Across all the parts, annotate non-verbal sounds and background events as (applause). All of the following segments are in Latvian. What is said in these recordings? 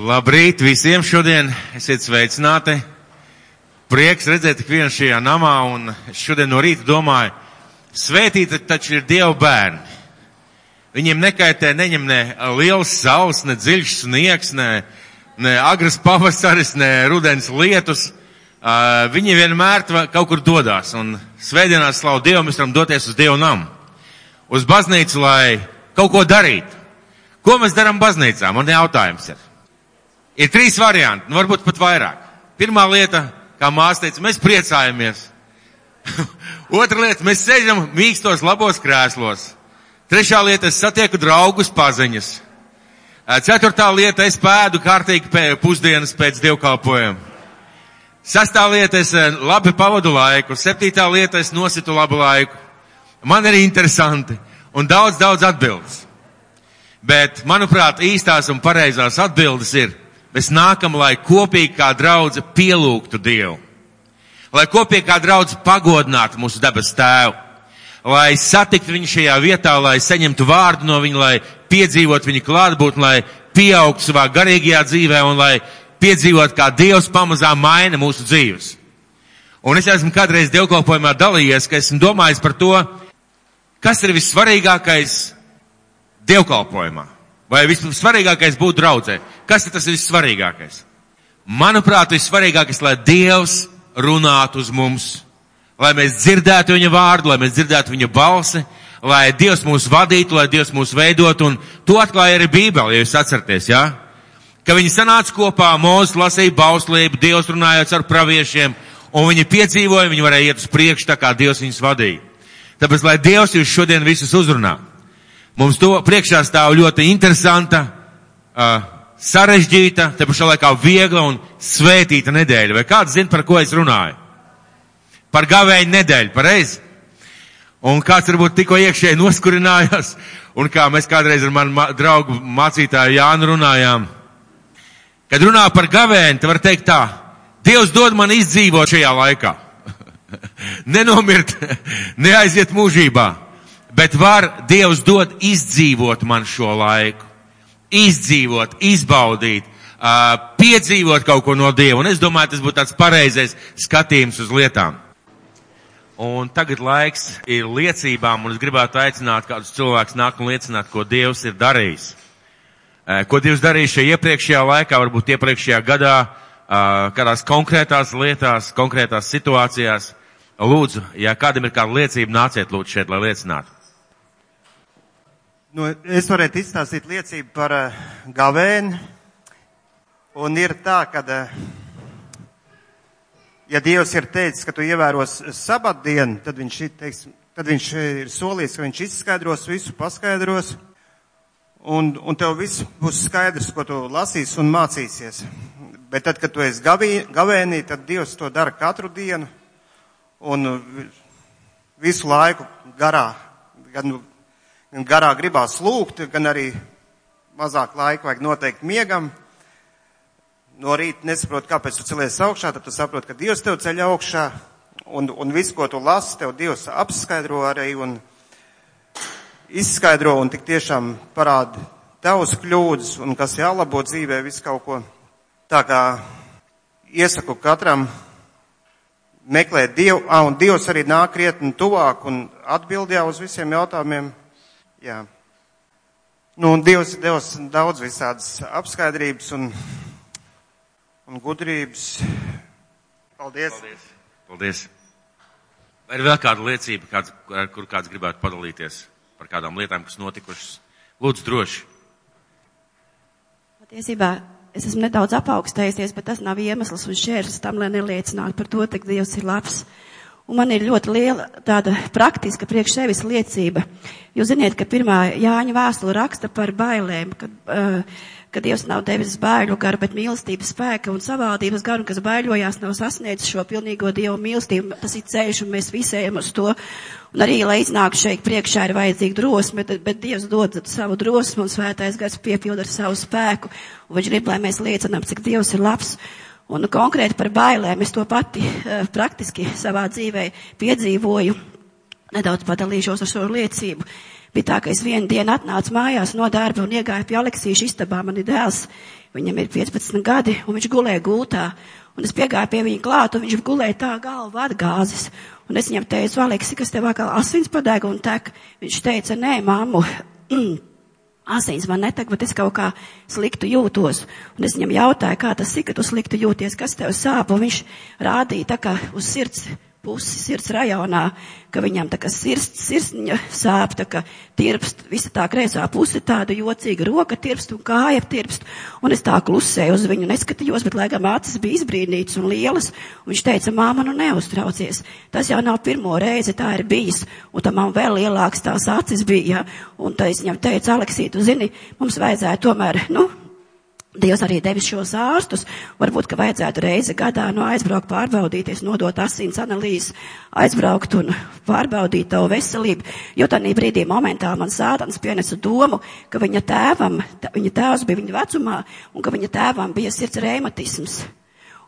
Labrīt visiem šodien, esiet sveicināti. Prieks redzēt tik vienu šajā namā un šodien no rīta domāju, svētīti taču ir Dieva bērni. Viņiem nekaitē neņem ne liels saules, ne dziļš sniegs, ne, ne agras pavasaris, ne rudens lietus. Uh, viņi vienmēr kaut kur dodās un svētdienās slavu Dievu mēs varam doties uz Dievu namu. Uz baznīcu, lai kaut ko darītu. Ko mēs darām baznīcā? Man jautājums ir. Ir trīs varianti, nu varbūt pat vairāk. Pirmā lieta, kā māsa teica, mēs priecājamies. (laughs) Otra lieta, mēs sēžam mīkstos labos krēslos. Trešā lieta, es satieku draugus paziņas. Ceturtā lieta, es pēdu kārtīgi pē, pusdienas pēc dievkalpojuma. Sastā lieta, es labi pavadu laiku. Septītā lieta, es nositu labu laiku. Man ir interesanti un daudz, daudz atbildes. Bet, manuprāt, īstās un pareizās atbildes ir, mēs nākam, lai kopīgi kā draudze pielūgtu Dievu. Lai kopīgi kā draudze pagodinātu mūsu debes tēvu. Lai satiktu viņu šajā vietā, lai saņemtu vārdu no viņa, lai piedzīvot viņa klātbūtni, lai pieaugtu savā garīgajā dzīvē un lai piedzīvot, kā Dievs pamazām maina mūsu dzīves. Un es esmu kādreiz dievkalpojumā dalījies, ka esmu domājis par to, kas ir vissvarīgākais dievkalpojumā? Vai vissvarīgākais būtu draudzē? Kas ir tas vissvarīgākais? Manuprāt, vissvarīgākais, lai Dievs runātu uz mums, lai mēs dzirdētu viņa vārdu, lai mēs dzirdētu viņa balsi, lai Dievs mūs vadītu, lai Dievs mūs veidot, un to atklāja arī Bībeli, ja jūs atcerieties, jā? Ja? Ka viņi sanāca kopā, Mūzes lasīja bauslību, Dievs runājot ar praviešiem, un viņi piedzīvoja, viņi varēja iet uz priekšu, tā kā Dievs viņus vadīja. Tāpēc, lai Dievs jūs šodien visus uzrunā. Mums to priekšā stāv ļoti interesanta, uh, sarežģīta, te pašā laikā viegla un svētīta nedēļa. Vai kāds zina, par ko es runāju? Par gavēju nedēļu, pareizi? Un kāds varbūt tikko iekšēji noskurinājās, un kā mēs kādreiz ar manu draugu mācītāju Jānu runājām. Kad runā par gavēni, te var teikt tā, Dievs dod man izdzīvot šajā laikā. (laughs) Nenomirt, (laughs) neaiziet mūžībā bet var Dievs dod izdzīvot man šo laiku. Izdzīvot, izbaudīt, piedzīvot kaut ko no Dieva. Un es domāju, tas būtu tāds pareizais skatījums uz lietām. Un tagad laiks ir liecībām, un es gribētu aicināt kādus cilvēkus nākt un liecināt, ko Dievs ir darījis. Ko Dievs darījis šajā iepriekšējā laikā, varbūt iepriekšējā gadā, kādās konkrētās lietās, konkrētās situācijās. Lūdzu, ja kādam ir kāda liecība, nāciet lūdzu šeit, lai liecinātu. Nu, es varētu izstāstīt liecību par uh, gavēni. Un ir tā, ka, uh, ja Dievs ir teicis, ka tu ievēros sabatdienu, tad viņš, teiks, tad viņš ir solījis, ka viņš izskaidros visu, paskaidros. Un, un tev viss būs skaidrs, ko tu lasīsi un mācīsies. Bet tad, kad tu esi gavī, gavēnī, tad Dievs to dara katru dienu un visu laiku garā. Gan gan garā gribās lūgt, gan arī mazāk laika vajag noteikti miegam. No rīta nesaprot, kāpēc tu celies augšā, tad tu saproti, ka Dievs tev ceļ augšā, un, un viss, ko tu lasi, tev Dievs apskaidro arī un izskaidro un tik tiešām parāda tavas kļūdas un kas jālabo dzīvē, visu kaut ko. Tā kā iesaku katram meklēt Dievu, un Dievs arī nāk krietni tuvāk un atbildē uz visiem jautājumiem. Jā. Nu, Dievs ir devis daudz visādas apskaidrības un, un gudrības. Paldies. Paldies. Paldies. Vai ir vēl kāda liecība, kāds, ar kur kāds gribētu padalīties par kādām lietām, kas notikušas? Lūdzu, droši. Patiesībā es esmu nedaudz apaugstējusies, bet tas nav iemesls un šķērslis tam, lai neliecinātu par to, ka Dievs ir labs. Un man ir ļoti liela tāda praktiska priekš sevis liecība. Jūs ziniet, ka pirmā Jāņa vēstule raksta par bailēm, kad, uh, ka Dievs nav devis baiļu garu, bet mīlestības spēka un savādības garu, kas baiļojās, nav sasniedzis šo pilnīgo Dievu mīlestību. Tas ir ceļš, un mēs visi ejam uz to. Un arī, lai iznāktu šeit priekšā, ir vajadzīga drosme, bet, bet Dievs dod savu drosmu un svētais gars piepilda ar savu spēku. Un viņš grib, lai mēs liecinām, cik Dievs ir labs. Un konkrēti par bailēm es to pati uh, praktiski savā dzīvē piedzīvoju. Nedaudz padalīšos ar šo liecību. Bija tā, ka es vienu dienu atnācu mājās no darba un iegāju pie Aleksīša istabā. Man ir dēls viņam ir 15 gadi, un viņš gulēja gultā. Un es piegāju pie viņa klāt, un viņš gulēja tā galva atgāzes. Un es viņam teicu, Aleks, kas tev atkal asins padeg un tek? Viņš teica, nē, mammu, (clears throat) asins man netek, bet es kaut kā sliktu jūtos. Un es viņam jautāju, kā tas ir, ka tu sliktu jūties, kas tev sāp, un viņš rādīja tā kā uz sirds pusi sirds rajonā, ka viņam tā kā sirds, sirsniņa sāp, tā kā tirpst, visa tā kreisā puse tāda jocīga roka tirpst un kāja tirpst. Un es tā klusēju uz viņu neskatījos, bet laikam acis bija izbrīnītas un lielas. Un viņš teica, māma, nu neuztraucies. Tas jau nav pirmo reizi, tā ir bijis. Un tam man vēl lielāks tās acis bija. Un tā es viņam teicu, Aleksī, tu zini, mums vajadzētu tomēr, nu, Dievs arī devis šos ārstus. Varbūt, ka vajadzētu reizi gadā no aizbraukt pārbaudīties, nodot asins analīzes, aizbraukt un pārbaudīt tavu veselību. Jo tādā brīdī momentā man sātans pienesa domu, ka viņa tēvam, tā, viņa tēvs bija viņa vecumā un ka viņa tēvam bija sirds reumatisms.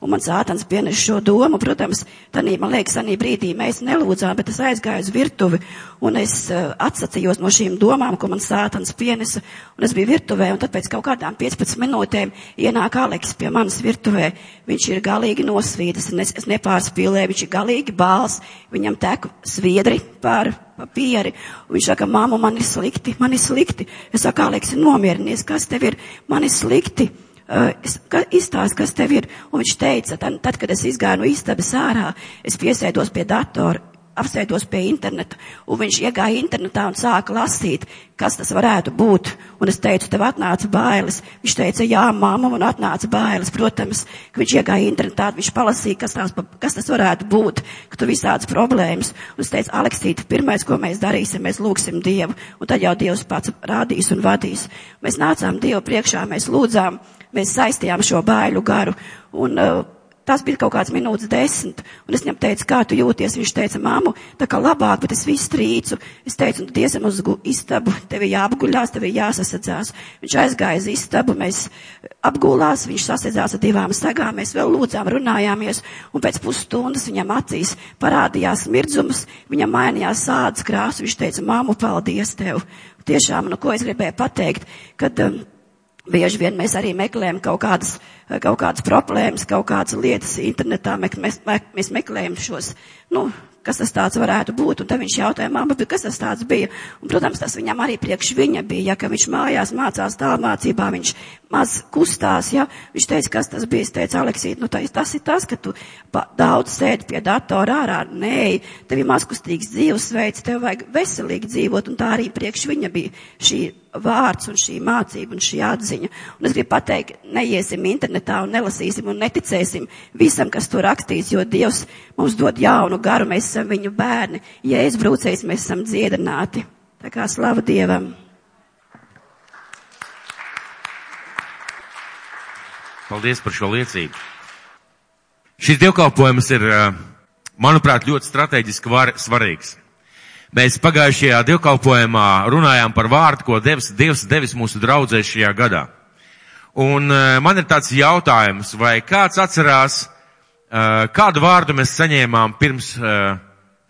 Un man sātans pienes šo domu, protams, tanī, man liekas, tanī brīdī mēs nelūdzām, bet es aizgāju uz virtuvi un es uh, atsacījos no šīm domām, ko man sātans pienesa. Un es biju virtuvē un tad pēc kaut kādām 15 minūtēm ienāk Aleks pie manas virtuvē. Viņš ir galīgi nosvīdis, es, es nepārspīlēju, viņš ir galīgi bāls, viņam tek sviedri pār papieri. Un viņš saka, māmu, man ir slikti, man ir slikti. Es saku, Aleks, nomierinies, kas tev ir, man ir slikti. Ka, izstāst, kas tev ir. Un viņš teica, tad, tad, kad es izgāju no istabas ārā, es piesēdos pie datora, apsēdos pie interneta, un viņš iegāja internetā un sāka lasīt, kas tas varētu būt. Un es teicu, tev atnāca bailes. Viņš teica, jā, māma, man atnāca bailes. Protams, ka viņš iegāja internetā, viņš palasīja, kas, tās, kas tas varētu būt, ka tu visādas problēmas. Un es teicu, Aleksīt, pirmais, ko mēs darīsim, mēs lūgsim Dievu, un tad jau Dievs pats rādīs un vadīs. Mēs nācām Dievu priekšā, mēs lūdzām mēs saistījām šo baiļu garu. Un, uh, Tas bija kaut kāds minūtes desmit, un es viņam teicu, kā tu jūties. Viņš teica, māmu, tā kā labāk, bet es visu trīcu. Es teicu, tu diezam uz istabu, tev ir jāapguļās, tev ir jāsasadzās. Viņš aizgāja uz istabu, mēs apgulās, viņš sasadzās ar divām sagām, mēs vēl lūdzām, runājāmies, un pēc pusstundas viņam acīs parādījās mirdzums, viņam mainījās sādas krāsa, viņš teica, māmu, paldies tev. Tiešām, nu, ko es gribēju pateikt, kad um, Bieži vien mēs arī meklējam kaut kādas, kaut kādas problēmas, kaut kādas lietas internetā, mēs, mēs, meklējam šos, nu, kas tas tāds varētu būt. Un tad viņš jautāja, mamma, kas tas tāds bija? Un, protams, tas viņam arī priekš viņa bija, ja, ka viņš mājās mācās tālmācībā, viņš maz kustās, ja. Viņš teica, kas tas bija? Es teicu, Aleksīt, nu tas, tas ir tas, ka tu daudz sēdi pie datora ārā. Nē, tev ir mazkustīgs dzīvesveids, tev vajag veselīgi dzīvot, un tā arī priekš viņa bija šī vārds un šī mācība un šī atziņa. Un es gribu pateikt, neiesim internetā un nelasīsim un neticēsim visam, kas tur rakstīts, jo Dievs mums dod jaunu garu, mēs esam viņu bērni. Ja es brūcējis, mēs esam dziedināti. Tā kā slava Dievam. Paldies par šo liecību. Šis dievkalpojums ir, manuprāt, ļoti strateģiski var, svarīgs. Mēs pagājušajā dievkalpojumā runājām par vārdu, ko Dievs, Dievs devis mūsu draudzē šajā gadā. Un uh, man ir tāds jautājums, vai kāds atcerās, uh, kādu vārdu mēs saņēmām pirms uh,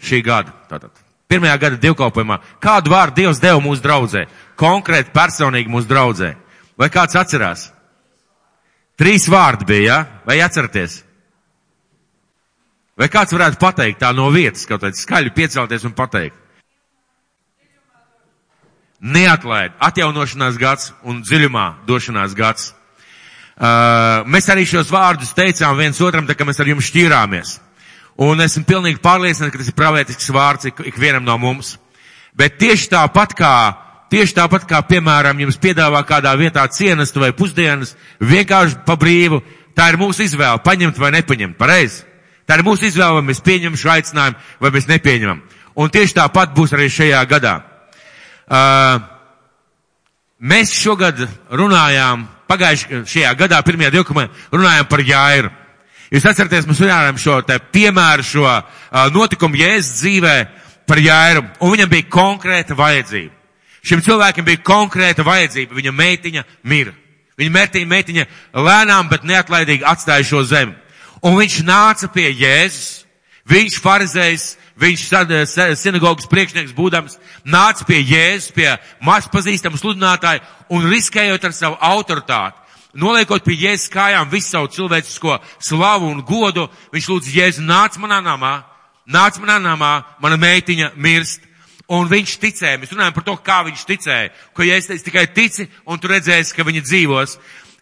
šī gada? Tātad, pirmajā gada dievkalpojumā. Kādu vārdu Dievs deva mūsu draudzē? Konkrēti personīgi mūsu draudzē. Vai kāds atcerās? Trīs vārdi bija, ja? vai atceraties? Vai kāds varētu pateikt tā no vietas, kaut kādā skaļi piecelties un pateikt? Neatlaid, atjaunošanās gads un dziļumā došanās gads. Uh, mēs arī šos vārdus teicām viens otram, tā kā mēs ar jums šķīrāmies. Un esmu pilnīgi pārliecināts, ka tas ir pravietisks vārds ik, ikvienam no mums. Bet tieši tāpat kā, tieši tāpat kā, piemēram, jums piedāvā kādā vietā cienestu vai pusdienas, vienkārši pa brīvu, tā ir mūsu izvēle, paņemt vai nepaņemt, pareizi? Tā ir mūsu izvēle, vai mēs pieņemam šo aicinājumu, vai mēs nepieņemam. Un tieši tāpat būs arī šajā gadā. Mēs šogad runājām, pagājušajā šajā gadā, pirmajā divkumā, runājām par Jāiru. Jūs atceraties, mēs runājām šo te piemēru, šo uh, notikumu Jēzus dzīvē par Jāiru, un viņam bija konkrēta vajadzība. Šim cilvēkam bija konkrēta vajadzība, viņa meitiņa mira. Viņa mērtīja meitiņa lēnām, bet neatlaidīgi atstāja šo zemi. Un viņš nāca pie Jēzus, viņš farizējs, viņš sinagogas priekšnieks būdams nāca pie Jēzus, pie maz pazīstama sludinātāja un riskējot ar savu autoritāti, noliekot pie Jēzus kājām visu savu cilvēcisko slavu un godu, viņš lūdz Jēzu nāc manā namā, nāc manā namā, mana meitiņa mirst. Un viņš ticēja, mēs runājam par to, kā viņš ticēja, ko ja es teicu tikai tici, un tu redzēsi, ka viņa dzīvos,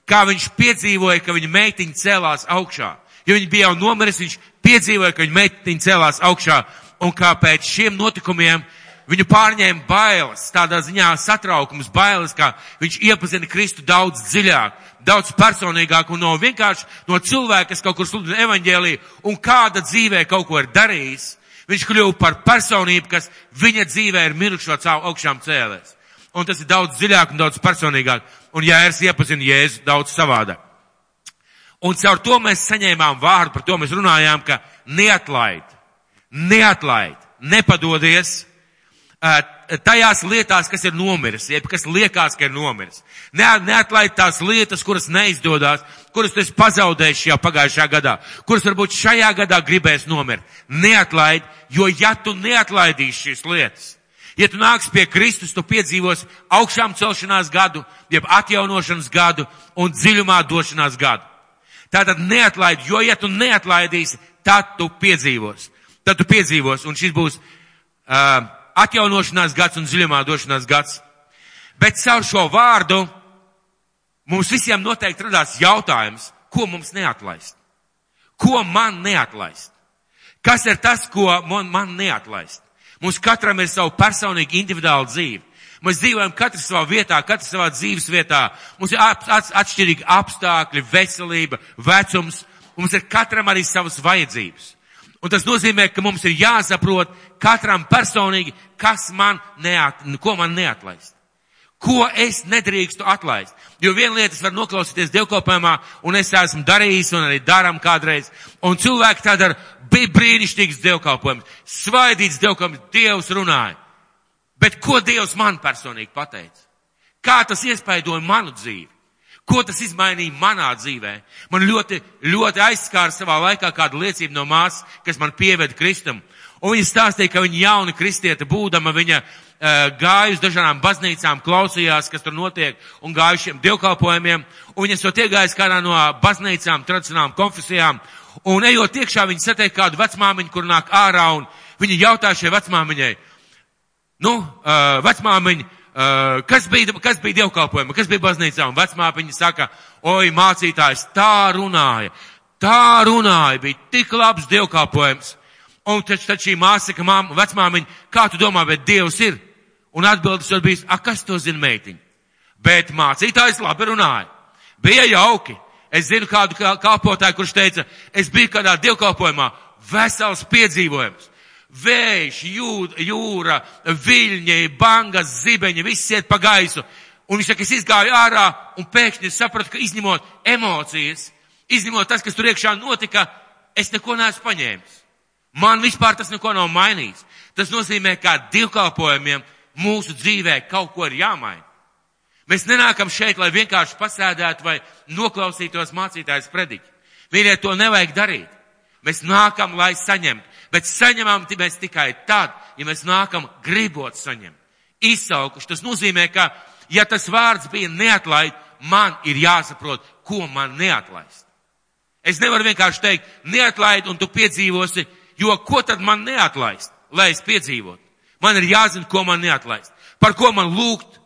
kā viņš piedzīvoja, ka viņa meitiņa cēlās augšā. Jo viņa bija jau nomiris, viņš piedzīvoja, ka viņa meitiņa cēlās augšā, un kā pēc šiem notikumiem viņu pārņēma bailes, tādā ziņā satraukums, bailes, kā viņš iepazina Kristu daudz dziļāk, daudz personīgāk un no vienkārši no cilvēka, kas kaut kur sludina evaņģēliju un kāda dzīvē kaut ko ir darījis, viņš kļuva par personību, kas viņa dzīvē ir mirušo caur augšām cēlēs. Un tas ir daudz dziļāk un daudz personīgāk. Un Jērs iepazina Jēzu daudz savādāk. Un caur to mēs saņēmām vārdu, par to mēs runājām, ka neatlaid, neatlaid, nepadodies, tajās lietās, kas ir nomiris, jeb kas liekas, ka ir nomiris. Ne, neatlaid tās lietas, kuras neizdodas, kuras tu esi pazaudējis šajā pagājušā gadā, kuras varbūt šajā gadā gribēs nomirt. Neatlaid, jo ja tu neatlaidīsi šīs lietas, ja tu nāks pie Kristus, tu piedzīvos augšām celšanās gadu, jeb atjaunošanas gadu un dziļumā došanās gadu. Tātad neatlaid, jo ja tu neatlaidīsi, tad tu piedzīvos. Tad tu piedzīvos, un šis būs uh, atjaunošanās gads un dziļumā došanās gads. Bet caur šo vārdu mums visiem noteikti radās jautājums, ko mums neatlaist? Ko man neatlaist? Kas ir tas, ko man, man neatlaist? Mums katram ir savu personīgu individuālu dzīvi. Mēs dzīvojam katrs savā vietā, katrs savā dzīves vietā. Mums ir atšķirīgi apstākļi, veselība, vecums. Mums ir katram arī savas vajadzības. Un tas nozīmē, ka mums ir jāsaprot katram personīgi, kas man neat, ko man neatlaist. Ko es nedrīkstu atlaist. Jo viena lieta es varu noklausīties dievkalpojumā, un es esmu darījis, un arī daram kādreiz. Un cilvēki tā dara, bija brīnišķīgs dievkalpojums, svaidīts dievkalpojums, Dievs runāja. Bet ko Dievs man personīgi pateica? Kā tas iespaidoja manu dzīvi? Ko tas izmainīja manā dzīvē? Man ļoti, ļoti aizskāra savā laikā kāda liecība no māsas, kas man pieveda Kristum. Un viņa stāstīja, ka viņa jauna kristieta būdama, viņa uh, gāja uz dažādām baznīcām, klausījās, kas tur notiek, un gāja šiem dievkalpojumiem, un viņa esot iegājis kādā no baznīcām, tradicionālām konfesijām, un ejot iekšā, viņa satiek kādu vecmāmiņu, kur nāk ārā, un viņa jautā šai vecmāmiņai, nu, uh, vecmāmiņa, Uh, kas bija, kas bija dievkalpojuma, kas bija baznīcā, un vecmāpiņa saka, oi, mācītājs tā runāja, tā runāja, bija tik labs dievkalpojums. Un taču tad šī māsa, ka māma, vecmāmiņa, kā tu domā, bet Dievs ir? Un atbildes var bijis, a, kas to zina meitiņa? Bet mācītājs labi runāja. Bija jauki. Es zinu kādu kalpotāju, kurš teica, es biju kādā dievkalpojumā, vesels piedzīvojums vējš, jūra, viļņi, bangas, zibeņi, viss iet pa gaisu. Un viņš saka, es izgāju ārā un pēkšņi sapratu, ka izņemot emocijas, izņemot tas, kas tur iekšā notika, es neko neesmu paņēmis. Man vispār tas neko nav mainījis. Tas nozīmē, ka divkalpojumiem mūsu dzīvē kaut ko ir jāmaina. Mēs nenākam šeit, lai vienkārši pasēdētu vai noklausītos mācītājs prediķi. Mīļie, to nevajag darīt. Mēs nākam, lai saņemtu bet saņemam mēs tikai tad, ja mēs nākam gribot saņemt. Izsaukuši, tas nozīmē, ka, ja tas vārds bija neatlaid, man ir jāsaprot, ko man neatlaist. Es nevaru vienkārši teikt, neatlaid un tu piedzīvosi, jo ko tad man neatlaist, lai es piedzīvotu? Man ir jāzina, ko man neatlaist, par ko man lūgt,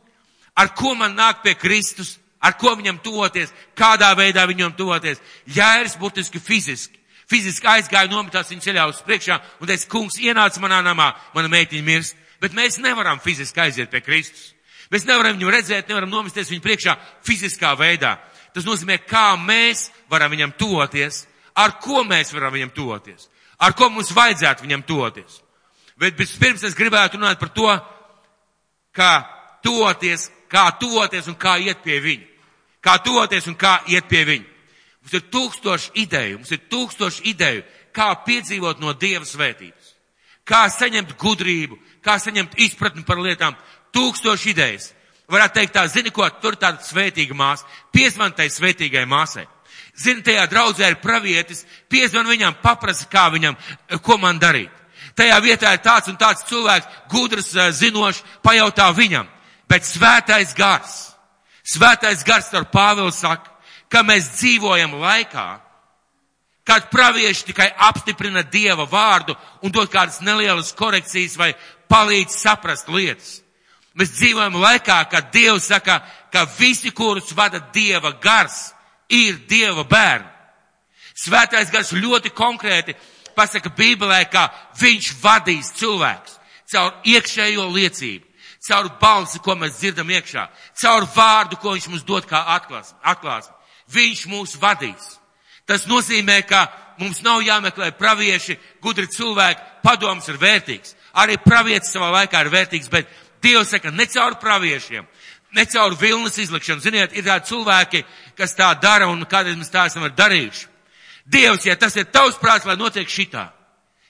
ar ko man nāk pie Kristus, ar ko viņam tuvoties, kādā veidā viņam tuvoties. Jērs burtiski fiziski fiziski aizgāja, nometās viņa ceļā uz priekšā un teica, kungs, ienāca manā namā, mana meitiņa mirst. Bet mēs nevaram fiziski aiziet pie Kristus. Mēs nevaram viņu redzēt, nevaram nomesties viņu priekšā fiziskā veidā. Tas nozīmē, kā mēs varam viņam toties, ar ko mēs varam viņam toties, ar ko mums vajadzētu viņam toties. Bet pirms es gribētu runāt par to, kā toties, kā toties un kā iet pie viņa. Kā toties un kā iet pie viņa. Mums ir tūkstoši ideju, mums ir tūkstoši ideju, kā piedzīvot no Dieva svētības, kā saņemt gudrību, kā saņemt izpratni par lietām. Tūkstoši idejas. Varētu teikt tā, zini ko, tur tāda svētīga māsa, piezvan tai svētīgai māsai. Zini, tajā draudzē ir pravietis, piezvan viņam, paprasa, kā viņam, ko man darīt. Tajā vietā ir tāds un tāds cilvēks, gudrs, eh, zinošs, pajautā viņam. Bet svētais gars, svētais gars ar Pāvilu saka, ka mēs dzīvojam laikā, kad pravieši tikai apstiprina Dieva vārdu un dod kādas nelielas korekcijas vai palīdz saprast lietas. Mēs dzīvojam laikā, kad Dievs saka, ka visi, kurus vada Dieva gars, ir Dieva bērni. Svētais gars ļoti konkrēti pasaka Bībelē, ka viņš vadīs cilvēks caur iekšējo liecību, caur balsi, ko mēs dzirdam iekšā, caur vārdu, ko viņš mums dod kā atklāsmi. Viņš mūs vadīs. Tas nozīmē, ka mums nav jāmeklē pravieši, gudri cilvēki, padoms ir vērtīgs. Arī pravietis savā laikā ir vērtīgs, bet Dievs saka, ne caur praviešiem, ne caur vilnas izlikšanu. Ziniet, ir tādi cilvēki, kas tā dara un kādreiz mēs tā esam darījuši. Dievs, ja tas ir tavs prāts, lai notiek šitā.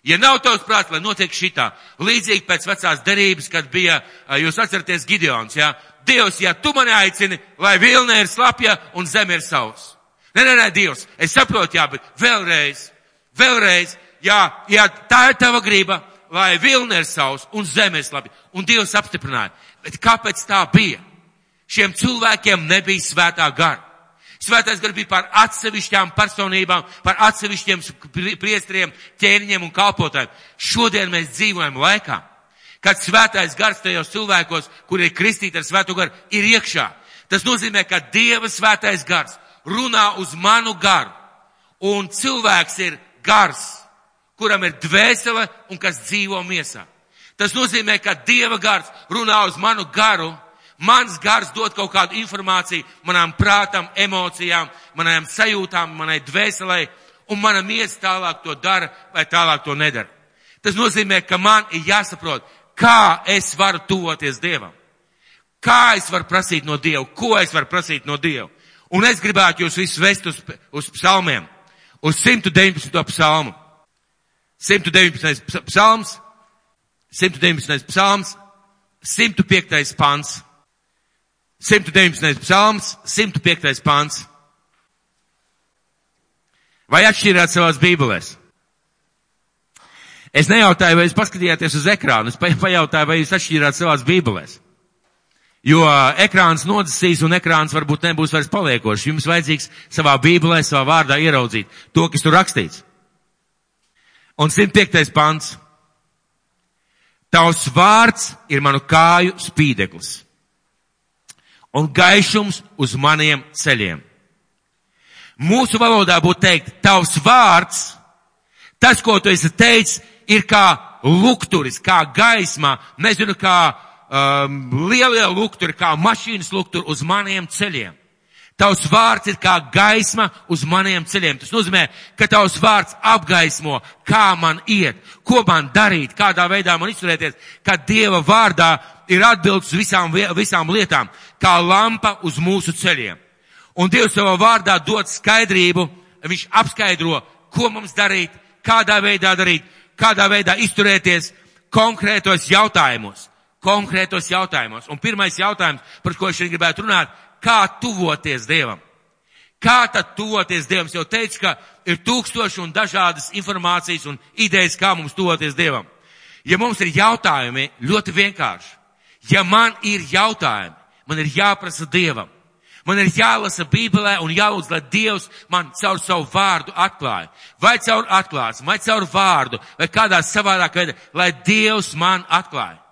Ja nav tavs prāts, lai notiek šitā. Līdzīgi pēc vecās derības, kad bija, jūs atceraties Gideons, jā. Dievs, ja tu mani aicini, lai vilna ir slapja un zeme ir savs. Nē, nē, nē, Dievs, es saprotu, jā, bet vēlreiz, vēlreiz, jā, jā, tā ir tava grība, lai vilna ir savs un zeme ir slapja. Un Dievs apstiprināja. Bet kāpēc tā bija? Šiem cilvēkiem nebija svētā gara. Svētais gars bija par atsevišķām personībām, par atsevišķiem priestriem, ķēniņiem un kalpotājiem. Šodien mēs dzīvojam laikā, kad svētais gars tajos cilvēkos, kuri ir kristīti ar svēto garu, ir iekšā. Tas nozīmē, ka Dieva svētais gars runā uz manu garu, un cilvēks ir gars, kuram ir dvēsele un kas dzīvo miesā. Tas nozīmē, ka Dieva gars runā uz manu garu, mans gars dod kaut kādu informāciju manām prātam, emocijām, manām sajūtām, manai dvēselē, un mana miesa tālāk to dara vai tālāk to nedara. Tas nozīmē, ka man ir jāsaprot, kā es varu tuvoties Dievam. Kā es varu prasīt no Dieva, ko es varu prasīt no Dieva. Un es gribētu jūs visus vest uz, uz psalmiem, uz 119. psalmu. 119. psalms, 119. psalms, 105. pants. 119. psalms, 105. pants. Vai atšķirāt savās bībelēs? Es nejautāju, vai jūs paskatījāties uz ekrānu, es pajautāju, vai jūs atšķirāt savās bībelēs. Jo ekrāns nodzisīs un ekrāns varbūt nebūs vairs paliekošs. Jums vajadzīgs savā bībelē, savā vārdā ieraudzīt to, kas tur rakstīts. Un 105. pants. Tavs vārds ir manu kāju spīdeklis un gaišums uz maniem ceļiem. Mūsu valodā būtu teikt, tavs vārds, tas, ko tu esi teicis, ir kā lukturis, kā gaismā, nezinu, kā um, lielie lukturi, kā mašīnas lukturi uz maniem ceļiem. Tavs vārds ir kā gaisma uz maniem ceļiem. Tas nozīmē, ka tavs vārds apgaismo, kā man iet, ko man darīt, kādā veidā man izturēties, ka Dieva vārdā ir atbildes visām, visām lietām, kā lampa uz mūsu ceļiem. Un Dievs savā vārdā dod skaidrību, viņš apskaidro, ko mums darīt, kādā veidā darīt, kādā veidā izturēties konkrētos jautājumos. Konkrētos jautājumos. Un pirmais jautājums, par ko es šodien gribētu runāt, kā tuvoties Dievam. Kā tad tuvoties Dievam? Es jau teicu, ka ir tūkstoši un dažādas informācijas un idejas, kā mums tuvoties Dievam. Ja mums ir jautājumi, ļoti vienkārši. Ja man ir jautājumi, man ir jāprasa Dievam. Man ir jālasa Bībelē un jālūdz, lai Dievs man caur savu vārdu atklāja. Vai caur atklāsmu, vai caur vārdu, vai kādā savādāk veidā, lai Dievs man atklāja.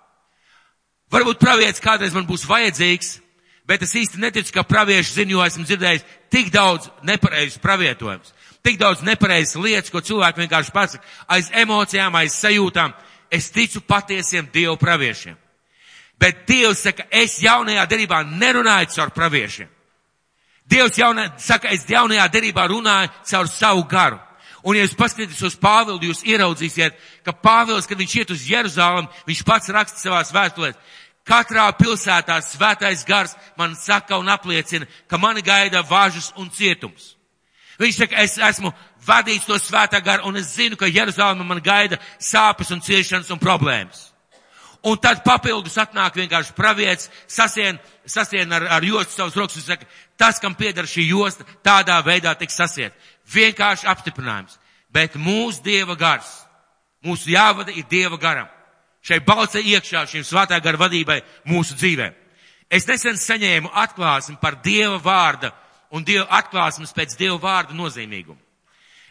Varbūt pravietis kādreiz man būs vajadzīgs, bet es īsti neticu, ka pravieši zina, jo esmu dzirdējis tik daudz nepareizes pravietojumus, tik daudz nepareizes lietas, ko cilvēki vienkārši pasaka, aiz emocijām, aiz sajūtām. Es ticu patiesiem Dievu praviešiem. Bet Dievs saka, es jaunajā derībā nerunāju caur praviešiem. Dievs jaunā, saka, es jaunajā derībā runāju caur savu garu. Un, ja jūs paskatīsieties uz Pāvilu, jūs ieraudzīsiet, ka Pāvils, kad viņš iet uz Jeruzālēm, viņš pats raksta savās vēstulēs, Katrā pilsētā svētais gars man saka un apliecina, ka mani gaida važas un cietums. Viņš saka, es esmu vadīts to svētā garu un es zinu, ka Jeruzalema man gaida sāpes un ciešanas un problēmas. Un tad papildus atnāk vienkārši pravietis, sasien, sasien ar, ar jostu savus rokas un saka, tas, kam piedara šī josta, tādā veidā tiks sasiet. Vienkārši apstiprinājums. Bet mūsu Dieva gars, mūsu jāvada ir Dieva garam šai balce iekšā šīm svētā gara vadībai mūsu dzīvē. Es nesen saņēmu atklāsmi par Dieva vārda un Dieva atklāsmes pēc Dieva vārda nozīmīgumu.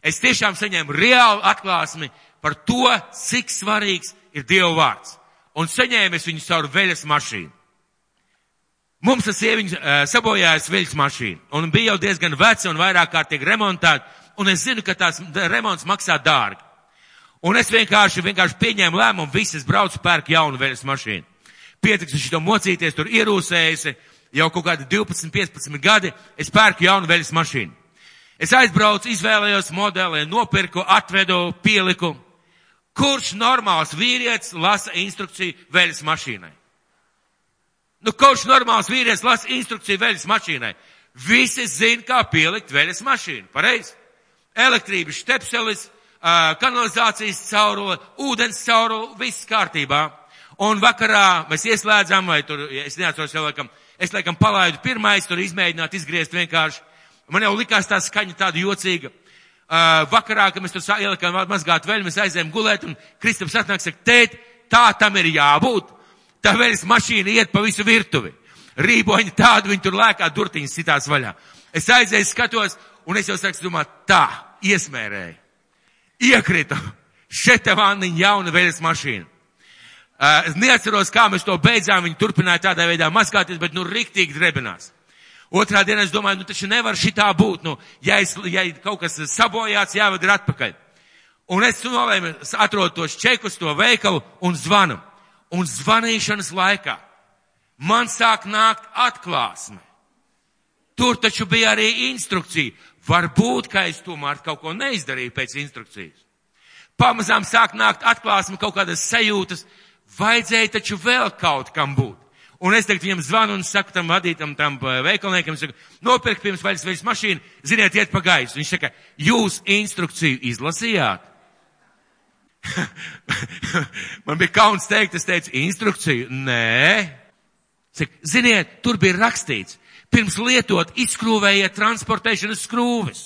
Es tiešām saņēmu reālu atklāsmi par to, cik svarīgs ir Dieva vārds. Un saņēmu es viņu caur veļas mašīnu. Mums tas sieviņš uh, sabojājas veļas mašīna, un bija jau diezgan veca un vairāk kārtīgi remontēta, un es zinu, ka tās remonts maksā dārgi. Un es vienkārši, vienkārši pieņēmu lēmumu, visas braucu pērk jaunu veļas mašīnu. Pietiks uz šito mocīties, tur ierūsējusi, jau kaut kādi 12, 15 gadi, es pērku jaunu veļas mašīnu. Es aizbraucu, izvēlējos modeli, nopirku, atvedu, pieliku. Kurš normāls vīrietis lasa instrukciju veļas mašīnai? Nu, kurš normāls vīrietis lasa instrukciju veļas mašīnai? Visi zina, kā pielikt veļas mašīnu. Pareizi? Elektrības štepselis, kanalizācijas caurule, ūdens caurule, viss kārtībā. Un vakarā mēs ieslēdzām, vai tur, es neatceros, jau laikam, es laikam palaidu pirmais, tur izmēģināt izgriezt vienkārši. Man jau likās tā skaņa tāda jocīga. Uh, vakarā, kad mēs tur ielikām mazgāt veļu, mēs aizējām gulēt, un Kristaps atnāk, saka, tēt, tā tam ir jābūt. Tā veļas mašīna iet pa visu virtuvi. Rīboņi tādu, viņi tur lēkā durtiņas citās vaļā. Es aizēju, skatos, un es jau saku, domā, tā, iesmērēju. Iekritu. Šete vanniņa jauna veļas mašīna. Uh, es neatceros, kā mēs to beidzām, viņi turpināja tādā veidā maskāties, bet nu riktīgi drebinās. Otrā dienā es domāju, nu taču nevar šitā būt, nu, ja, es, ja kaut kas sabojāts, jāved ir atpakaļ. Un es nolēmu, atrodu tos čekus, to veikalu un zvanu. Un zvanīšanas laikā man sāk nākt atklāsme. Tur taču bija arī instrukcija. Varbūt, ka es tomēr kaut ko neizdarīju pēc instrukcijas. Pamazām sāk nākt atklāsme kaut kādas sajūtas, vajadzēja taču vēl kaut kam būt. Un es tagad viņam zvanu un saku tam vadītam, tam eh, veikalniekam, saku, nopirkt pirms vaļas veļas mašīnu, ziniet, iet pa gaisu. Viņš saka, jūs instrukciju izlasījāt? (laughs) Man bija kauns teikt, es teicu, instrukciju? Nē. Saka, ziniet, tur bija rakstīts, pirms lietot izskrūvējiet transportēšanas skrūves.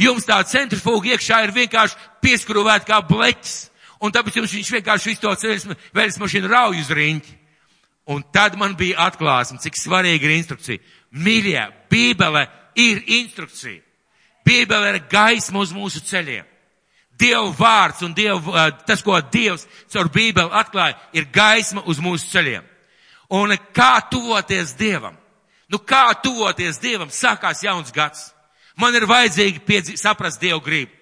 Jums tā centrifuga iekšā ir vienkārši pieskrūvēta kā bleķis. Un tāpēc jums viņš vienkārši visu to veļas mašīnu rauj uz riņķi. Un tad man bija atklāsme, cik svarīga ir instrukcija. Mīļie, Bībele ir instrukcija. Bībele ir gaisma uz mūsu ceļiem. Dieva vārds un Dievu, tas, ko Dievs caur Bībeli atklāja, ir gaisma uz mūsu ceļiem. Un kā tuvoties Dievam? Nu, kā tuvoties Dievam? Sākās jauns gads. Man ir vajadzīgi piedzi, saprast Dievu gribu.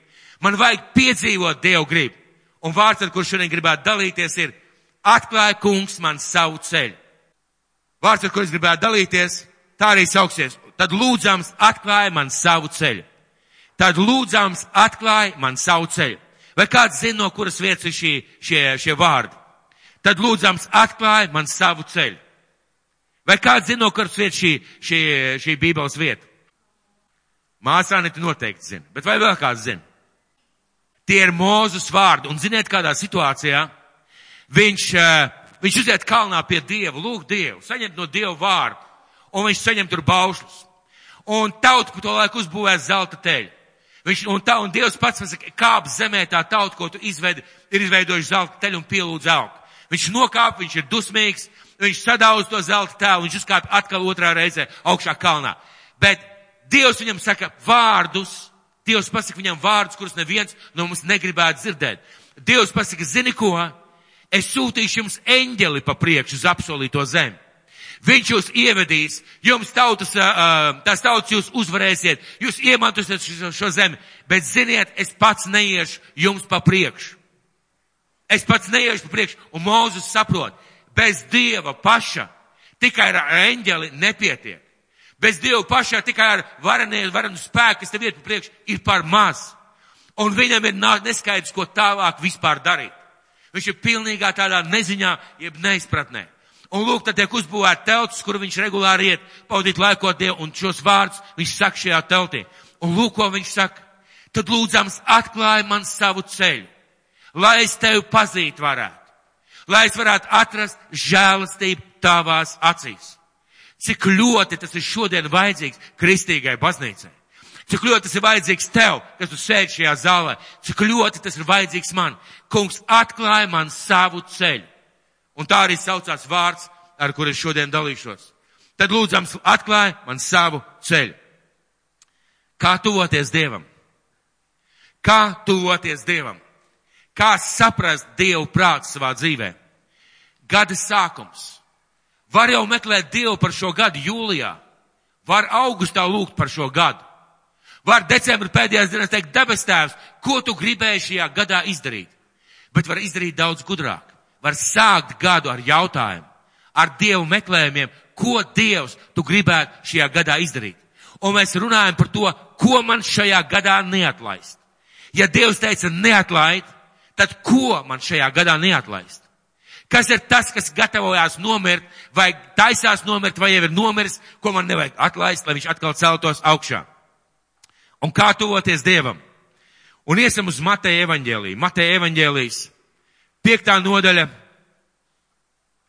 Man vajag piedzīvot Dievu gribu. Un vārds, ar kur šodien gribētu dalīties, ir atklāja kungs man savu ceļu. Vārds, ar kur es gribētu dalīties, tā arī sauksies. Tad lūdzams atklāja man savu ceļu. Tad lūdzams atklāja man savu ceļu. Vai kāds zina, no kuras vietas ir šie, šie, šie vārdi? Tad lūdzams atklāja man savu ceļu. Vai kāds zina, no kuras vietas šī, šī, šī bībeles vieta? Māsāniti noteikti zina, bet vai vēl kāds zina? Tie ir Mūzus vārdi, un ziniet, kādā situācijā viņš, eh, viņš uziet kalnā pie Dieva, lūg Dievu, saņemt no Dieva vārdu, un viņš saņem tur baušļus. Un tauta pa to laiku uzbūvēs zelta teļu. Viņš, un tā, un Dievs pats pasaka, kāp zemē tā tauta, ko tu izveidi, ir izveidojuši zelta teļu un pielūdz aug. Viņš nokāp, viņš ir dusmīgs, viņš sadauz to zelta tēlu, viņš uzkāp atkal otrā reizē augšā kalnā. Bet Dievs viņam saka vārdus, Dievs pasaka viņam vārdus, kurus neviens no mums negribētu dzirdēt. Dievs pasaka, zini ko? Es sūtīšu jums eņģeli pa priekšu uz apsolīto zemi. Viņš jūs ievedīs, jums tautas, tās tautas jūs uzvarēsiet, jūs iemantosiet šo, zemi, bet ziniet, es pats neiešu jums pa priekšu. Es pats neiešu pa priekšu, un Mūzus saprot, bez Dieva paša tikai ar eņģeli nepietiek. Bez Dieva pašā tikai ar varenie, varenu spēku, kas tev iet pa priekšu, ir par maz. Un viņam ir neskaidrs, ko tālāk vispār darīt. Viņš ir pilnīgā tādā neziņā, jeb neizpratnē. Un lūk, tad tiek uzbūvēta telts, kur viņš regulāri iet, paudīt laikot Dievu, un šos vārdus viņš saka šajā teltī. Un lūk, ko viņš saka. Tad lūdzams atklāja man savu ceļu, lai es tevi pazīt varētu, lai es varētu atrast žēlastību tavās acīs. Cik ļoti tas ir šodien vajadzīgs kristīgai baznīcai. Cik ļoti tas ir vajadzīgs tev, kas tu sēdi šajā zālē. Cik ļoti tas ir vajadzīgs man. Kungs atklāja man savu ceļu. Un tā arī saucās vārds, ar kuru es šodien dalīšos. Tad lūdzams atklāja man savu ceļu. Kā tuvoties Dievam? Kā tuvoties Dievam? Kā saprast Dievu prātu savā dzīvē? Gada sākums. Var jau meklēt Dievu par šo gadu jūlijā. Var augustā lūgt par šo gadu. Var decembra pēdējās dienās teikt, debes tēvs, ko tu gribēji šajā gadā izdarīt? Bet var izdarīt daudz gudrāk. Var sākt gadu ar jautājumu, ar Dievu meklējumiem, ko Dievs tu gribētu šajā gadā izdarīt. Un mēs runājam par to, ko man šajā gadā neatlaist. Ja Dievs teica neatlaid, tad ko man šajā gadā neatlaist? Kas ir tas, kas gatavojās nomirt, vai taisās nomirt, vai jau ir nomiris, ko man nevajag atlaist, lai viņš atkal celtos augšā? Un kā tuvoties Dievam? Un iesim uz Mateja evaņģēlī. Mateja evaņģēlīs, piektā nodaļa,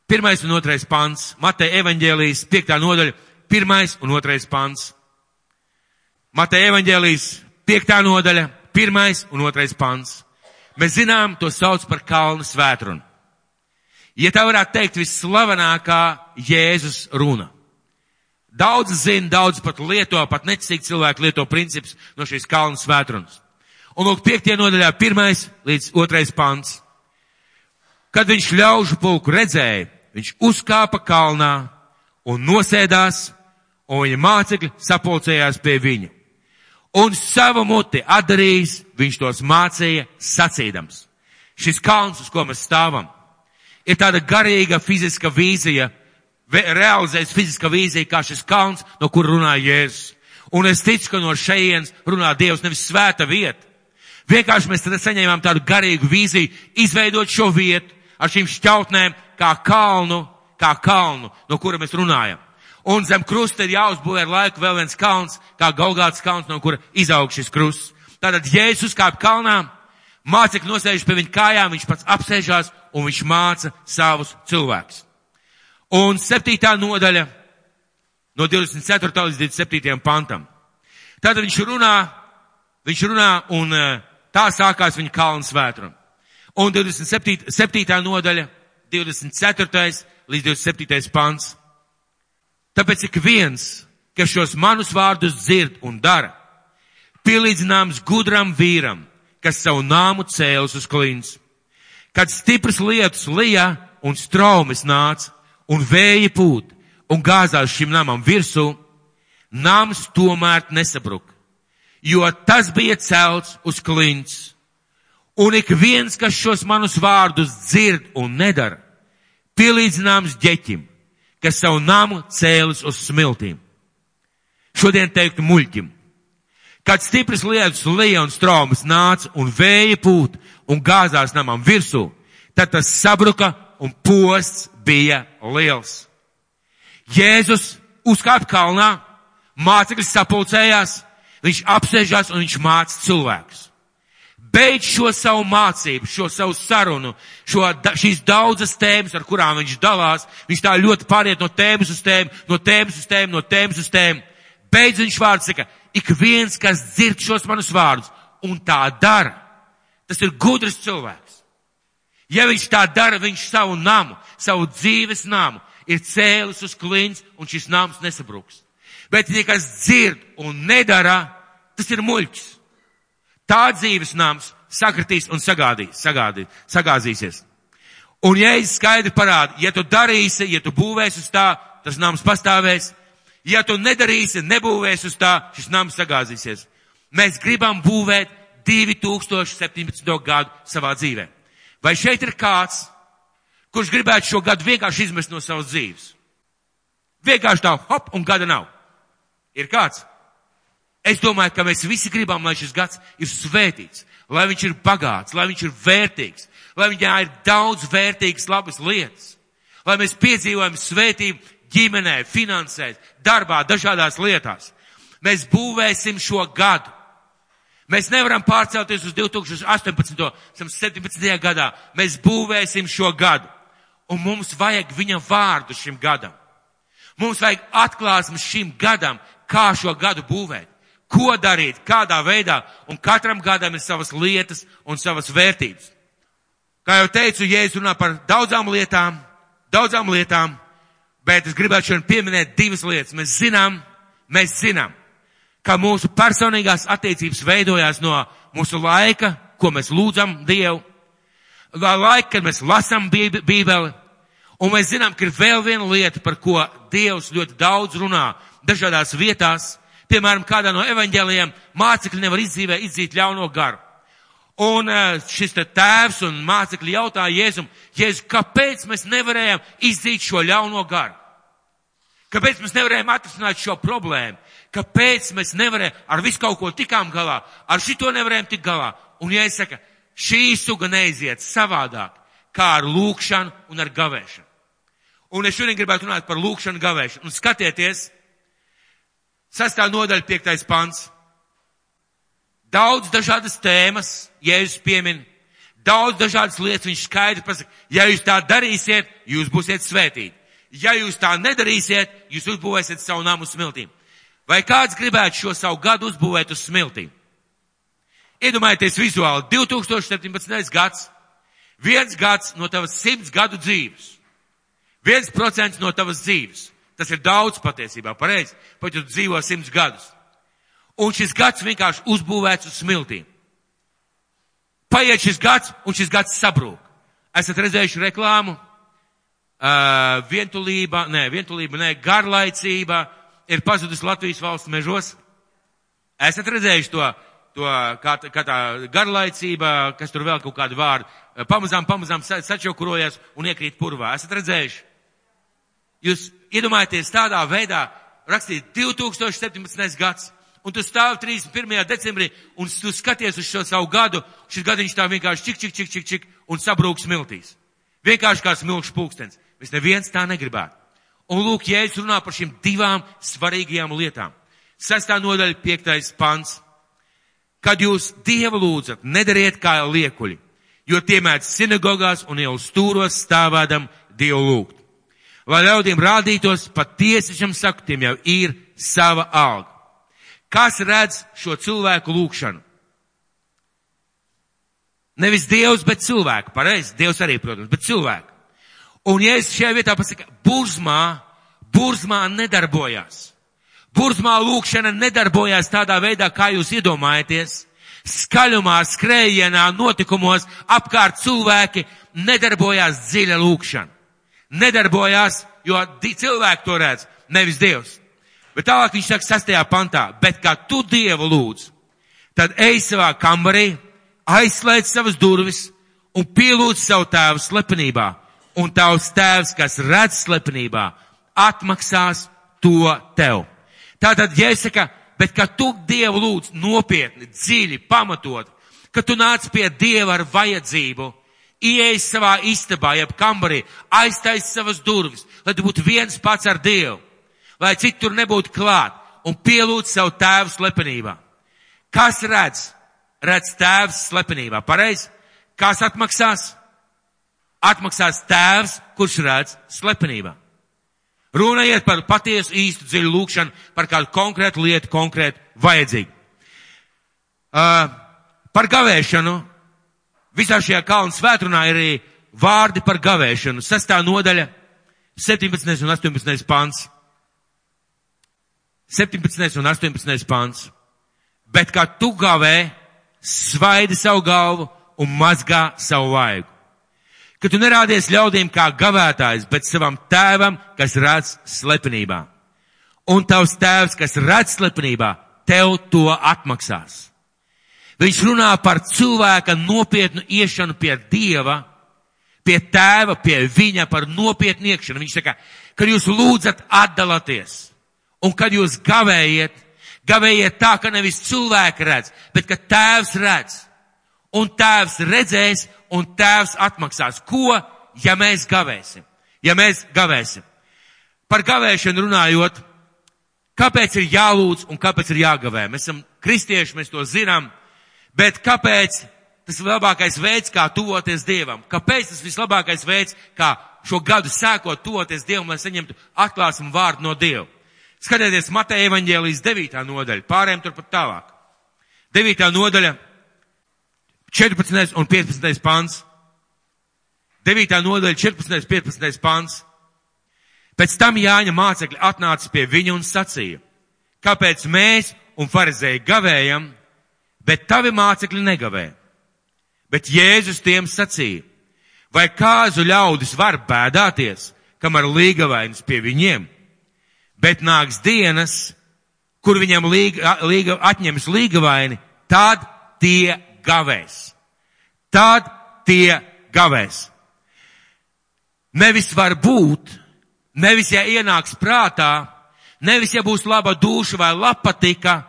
pirmais un otrais pants. Mateja evaņģēlīs, piektā nodaļa, pirmais un otrais pants. Mateja evaņģēlīs, piektā nodaļa, pirmais un otrais pants. Mēs zinām, to sauc par kalnu svētrunu. Ja tā varētu teikt, visslavenākā Jēzus runa. Daudz zina, daudz pat lieto, pat necīgi cilvēki lieto principus no šīs kalnu svētrunas. Un lūk, piektie nodaļā pirmais līdz otrais pants. Kad viņš ļaužu pulku redzēja, viņš uzkāpa kalnā un nosēdās, un viņa mācekļi sapulcējās pie viņa. Un savu muti atdarījis, viņš tos mācīja sacīdams. Šis kalns, uz ko mēs stāvam, ir tāda garīga fiziska vīzija, realizēs fiziska vīzija, kā šis kalns, no kur runā Jēzus. Un es ticu, ka no šejienes runā Dievs nevis svēta vieta. Vienkārši mēs tad saņēmām tādu garīgu vīziju, izveidot šo vietu ar šīm šķautnēm kā kalnu, kā kalnu, no kura mēs runājam. Un zem krusta ir jāuzbūvē ar laiku vēl viens kalns, kā Gaugāts kalns, no kura izaug šis krusts. Tātad Jēzus kāp kalnā, mācekļi nosēžas pie viņa kājām, viņš pats apsēžās un viņš māca savus cilvēkus. Un septītā nodaļa no 24. līdz 27. pantam. Tātad viņš runā, viņš runā un eh, tā sākās viņa kalna svētruna. Un 27. 7. nodaļa, 24. līdz 27. pants. Tāpēc ik viens, kas šos manus vārdus dzird un dara, pielīdzināms gudram vīram, kas savu nāmu cēlus uz klints. Kad stipras lietus lija un straumes nāca un vēja pūt un gāzās šim namam virsū, nams tomēr nesabruka, jo tas bija celts uz klints. Un ik viens, kas šos manus vārdus dzird un nedara, pielīdzināms ģeķim, kas savu namu cēlis uz smiltīm. Šodien teikt muļķim. Kad stipras lietus lija un straumas nāca un vēja pūt un gāzās namam virsū, tad tas sabruka un posts bija liels. Jēzus uzkāpa kalnā, mācekļi sapulcējās, viņš apsēžās un viņš māca cilvēkus. Beidz šo savu mācību, šo savu sarunu, šo, šīs daudzas tēmas, ar kurām viņš dalās. Viņš tā ļoti pāriet no tēmas uz tēmu, no tēmas uz tēmu, no tēmas uz tēmu. Beidz viņš vārds saka, ik viens, kas dzird šos manus vārdus un tā dara, tas ir gudrs cilvēks. Ja viņš tā dara, viņš savu namu, savu dzīves namu ir cēlis uz klints un šis nams nesabruks. Bet ja kas dzird un nedara, tas ir muļķis. Tā dzīves nams sakritīs un sagādīs, sagādīs, sagāzīsies. Un es skaidri parādu, ja tu darīsi, ja tu būvēsi uz tā, tas nams pastāvēs. Ja tu nedarīsi, nebūvēsi uz tā, šis nams sagāzīsies. Mēs gribam būvēt 2017. gadu savā dzīvē. Vai šeit ir kāds, kurš gribētu šo gadu vienkārši izmest no savas dzīves? Vienkārši tā, hop, un gada nav. Ir kāds? Es domāju, ka mēs visi gribam, lai šis gads ir svētīts, lai viņš ir bagāts, lai viņš ir vērtīgs, lai viņā ir daudz vērtīgas labas lietas, lai mēs piedzīvojam svētību ģimenē, finansēs, darbā, dažādās lietās. Mēs būvēsim šo gadu. Mēs nevaram pārcelties uz 2018. 17. gadā. Mēs būvēsim šo gadu. Un mums vajag viņa vārdu šim gadam. Mums vajag atklāsmes šim gadam, kā šo gadu būvēt ko darīt, kādā veidā, un katram gadam ir savas lietas un savas vērtības. Kā jau teicu, Jēzus runā par daudzām lietām, daudzām lietām, bet es gribētu šodien pieminēt divas lietas. Mēs zinām, mēs zinām, Kā mūsu personīgās attiecības veidojās no mūsu laika, ko mēs lūdzam Dievu, laika, kad mēs lasam Bībeli, un mēs zinām, ka ir vēl viena lieta, par ko Dievs ļoti daudz runā dažādās vietās, piemēram, kādā no evaņģēliem mācekļi nevar izdzīvē izdzīt ļauno garu. Un eh, šis te tēvs un mācekļi jautāja Jēzum, Jēzu, kāpēc mēs nevarējām izdzīt šo ļauno garu? Kāpēc mēs nevarējām atrisināt šo problēmu? Kāpēc mēs nevarējām ar visu kaut ko tikām galā, ar šito nevarējām tikt galā? Un ja es saku, šī suga neiziet savādāk, kā ar lūkšanu un ar gavēšanu. Un es šodien gribētu runāt par lūkšanu gavēšanu. Un skatieties, sastā nodaļa piektais pants. Daudz dažādas tēmas, Jēzus piemin, daudz dažādas lietas viņš skaidri pasaka. Ja jūs tā darīsiet, jūs būsiet svētīti. Ja jūs tā nedarīsiet, jūs uzbūvēsiet savu namu smiltīm. Vai kāds gribētu šo savu gadu uzbūvēt uz smiltīm? Iedomājieties vizuāli, 2017. gads, viens gads no tavas simts gadu dzīves. Viens procents no tavas dzīves. Tas ir daudz patiesībā, pareizi, pat ja tu dzīvo simts gadus. Un šis gads vienkārši uzbūvēts uz smiltīm. Paiet šis gads, un šis gads sabrūk. Esat redzējuši reklāmu? Uh, vientulība, nē, vientulība, nē, garlaicība ir pazudusi Latvijas valsts mežos. Esat redzējuši to, to kā, kā tā garlaicība, kas tur vēl kaut kādu vārdu, pamazām, pamazām sačokurojas un iekrīt purvā. Esat redzējuši? Jūs iedomājaties tādā veidā rakstīt 2017. gads un tu stāvi 31. decembrī, un tu skaties uz šo savu gadu, šis gadiņš tā vienkārši čik, čik, čik, čik, čik, un sabrūk smiltīs. Vienkārši kā smilšu pūkstens. Mēs neviens tā negribētu. Un lūk, Jēzus runā par šīm divām svarīgajām lietām. Sestā nodaļa, piektais pants. Kad jūs Dievu lūdzat, nedariet kā liekuļi, jo tie mēdz sinagogās un jau stūros stāvādam Dievu lūgt. Lai ļaudīm rādītos, patiesi šam saku, tiem jau ir sava alga. Kas redz šo cilvēku lūgšanu? Nevis Dievs, bet cilvēku. Pareizi, Dievs arī, protams, bet cilvēku. Un ja es šajā vietā pasaku, burzmā, burzmā nedarbojās. Burzmā lūkšana nedarbojās tādā veidā, kā jūs iedomājaties. Skaļumā, skrējienā, notikumos apkārt cilvēki nedarbojās dziļa lūkšana. Nedarbojās, jo cilvēki to redz, nevis Dievs. Bet tālāk viņš saka sastajā pantā, bet kā tu Dievu lūdz, tad ej savā kambarī, aizslēdz savas durvis un pielūdz savu tēvu slepenībā. Un tavs tēvs, kas redz slepenībā, atmaksās to tev. Tātad, ja es saku, bet ka tu Dievu lūdz nopietni, dziļi, pamatot, ka tu nāc pie Dieva ar vajadzību, ieej savā istabā, jeb kambarī, aiztais savas durvis, lai tu būtu viens pats ar Dievu lai cik tur nebūtu klāt, un pielūdz savu tēvu slepenībā. Kas redz? Redz tēvs slepenībā. Pareizi? Kas atmaksās? Atmaksās tēvs, kurš redz slepenībā. Runa iet par patiesu īstu dziļu lūkšanu, par kādu konkrētu lietu, konkrētu vajadzīgu. Uh, par gavēšanu. Visā šajā kalnu svētrunā ir arī vārdi par gavēšanu. Sestā nodaļa, 17. un 18. pants. 17. un 18. pants. Bet kā tu gavē, svaidi savu galvu un mazgā savu vaigu. Ka tu nerādies ļaudīm kā gavētājs, bet savam tēvam, kas redz slepenībā. Un tavs tēvs, kas redz slepenībā, tev to atmaksās. Viņš runā par cilvēka nopietnu iešanu pie Dieva, pie tēva, pie viņa par nopietnu iekšanu. Viņš saka, kad jūs lūdzat atdalāties Un kad jūs gavējiet, gavējiet tā, ka nevis cilvēki redz, bet ka tēvs redz. Un tēvs redzēs, un tēvs atmaksās. Ko, ja mēs gavēsim? Ja mēs gavēsim. Par gavēšanu runājot, kāpēc ir jālūdz un kāpēc ir jāgavē? Mēs esam kristieši, mēs to zinām, bet kāpēc tas ir labākais veids, kā tuvoties Dievam? Kāpēc tas vislabākais veids, kā šo gadu sēkot tuvoties Dievam, lai saņemtu atklāsmu vārdu no Dieva? Skatieties, Mateja evaņģēlijas 9. nodaļa, pārējiem turpat tālāk. 9. nodaļa, 14. un 15. pants. 9. nodaļa, 14. 15. pants. Pēc tam Jāņa mācekļi atnāca pie viņa un sacīja, kāpēc mēs un farizēji gavējam, bet tavi mācekļi negavē. Bet Jēzus tiem sacīja, vai kāzu ļaudis var bēdāties, kamēr līgavainis pie viņiem, bet nāks dienas, kur viņam līga, līga, atņems līgavaini, tad tie gavēs. Tad tie gavēs. Nevis var būt, nevis ja ienāks prātā, nevis ja būs laba duša vai lapatika,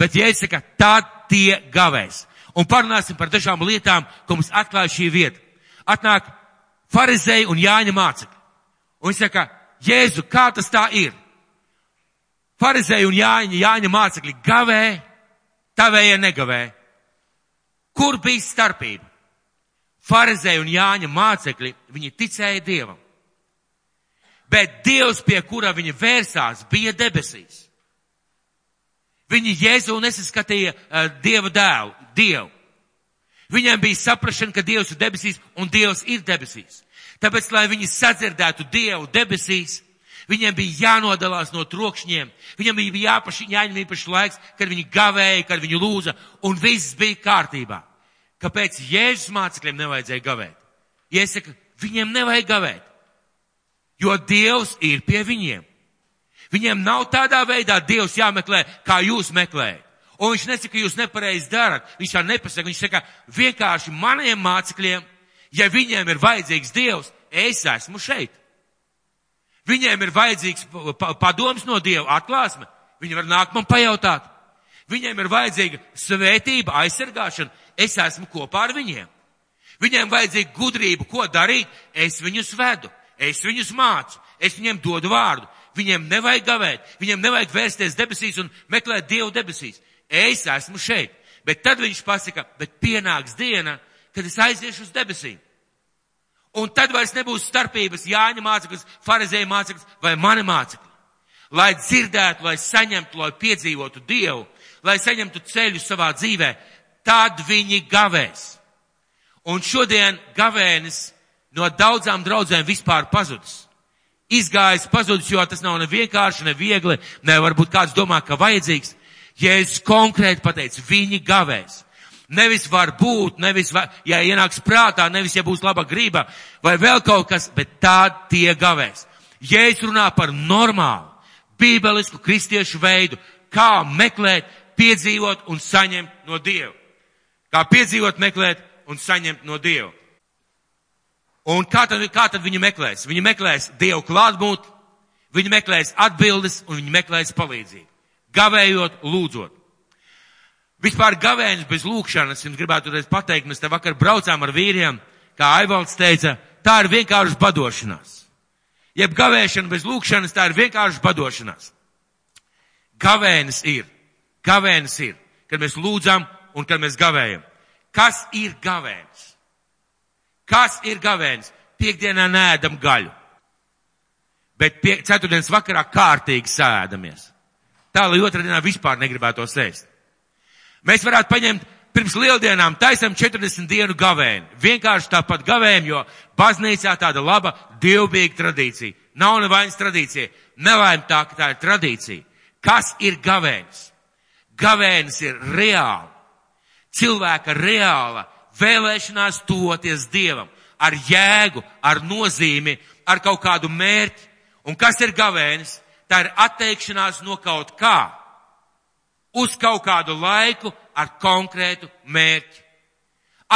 bet ja es saku, tad tie gavēs. Un parunāsim par dažām lietām, ko mums atklāja šī vieta. Atnāk farizēji un Jāņa mācekļi. Un viņš saka, Jēzu, kā tas tā ir? Farizēji un Jāņa, Jāņa mācekļi gavē, tavējie negavē. Kur bija starpība? Farizēji un Jāņa mācekļi, viņi ticēja Dievam. Bet Dievs, pie kura viņi vērsās, bija debesīs. Viņi Jēzu nesaskatīja uh, Dieva dēlu, Dievu. Viņiem bija saprašana, ka Dievs ir debesīs un Dievs ir debesīs. Tāpēc, lai viņi sadzirdētu Dievu debesīs, viņiem bija jānodalās no trokšņiem, viņiem bija jāpaši, jāņem īpaši laiks, kad viņi gavēja, kad viņi lūza, un viss bija kārtībā. Kāpēc Jēzus mācekļiem nevajadzēja gavēt? Iesaka, viņiem nevajag gavēt, jo Dievs ir pie viņiem. Viņiem nav tādā veidā Dievs jāmeklē, kā jūs meklējat. Un viņš nesaka, ka jūs nepareizi darat. Viņš tā nepasaka. Viņš saka, vienkārši maniem mācekļiem, ja viņiem ir vajadzīgs Dievs, es esmu šeit. Viņiem ir vajadzīgs padoms no Dieva, atklāsme. Viņi var nākt man pajautāt. Viņiem ir vajadzīga svētība, aizsargāšana. Es esmu kopā ar viņiem. Viņiem vajadzīga gudrība, ko darīt. Es viņus vedu, es viņus mācu, es viņiem dodu vārdu. Viņiem nevajag gavēt, viņiem nevajag vērsties debesīs un meklēt Dievu debesīs. Es esmu šeit. Bet tad viņš pasaka, bet pienāks diena, kad es aiziešu uz debesīm. Un tad vairs nebūs starpības Jāņa māceklis, farizēja māceklis vai mani mācekļi. Lai dzirdētu, lai saņemtu, lai piedzīvotu Dievu, lai saņemtu ceļu savā dzīvē, tad viņi gavēs. Un šodien gavēnis no daudzām draudzēm vispār pazudis izgājis, pazudis, jo tas nav ne vienkārši, ne viegli, ne varbūt kāds domā, ka vajadzīgs. Jēzus konkrēti pateica, viņi gavēs. Nevis var būt, nevis, var, ja ienāks prātā, nevis, ja būs laba grība, vai vēl kaut kas, bet tā tie gavēs. Jēzus runā par normālu, bībelisku kristiešu veidu, kā meklēt, piedzīvot un saņemt no Dieva. Kā piedzīvot, meklēt un saņemt no Dieva. Un kā tad, kā tad viņi meklēs? Viņi meklēs Dievu klātbūtni, viņi meklēs atbildes un viņi meklēs palīdzību. Gavējot, lūdzot. Vispār gavēnis bez lūkšanas, jums gribētu reiz pateikt, mēs te vakar braucām ar vīriem, kā Aivalds teica, tā ir vienkārši badošanās. Jeb gavēšana bez lūkšanas, tā ir vienkārši badošanās. Gavēnis ir, gavēnis ir, kad mēs lūdzam un kad mēs gavējam. Kas ir gavēnis? Kas ir gavēnis? Piektdienā nēdam gaļu. Bet pie, ceturtdienas vakarā kārtīgi sēdamies. Tā, lai otrdienā vispār negribētu to sēst. Mēs varētu paņemt pirms lieldienām taisam 40 dienu gavēni. Vienkārši tāpat gavējam, jo baznīcā tāda laba dievbīga tradīcija. Nav nevainas tradīcija. Nelaim tā, ka tā ir tradīcija. Kas ir gavēnis? Gavēnis ir reāli. Cilvēka reāla vēlēšanās tuvoties Dievam ar jēgu, ar nozīmi, ar kaut kādu mērķi. Un kas ir gavēnis? Tā ir atteikšanās no kaut kā uz kaut kādu laiku ar konkrētu mērķi.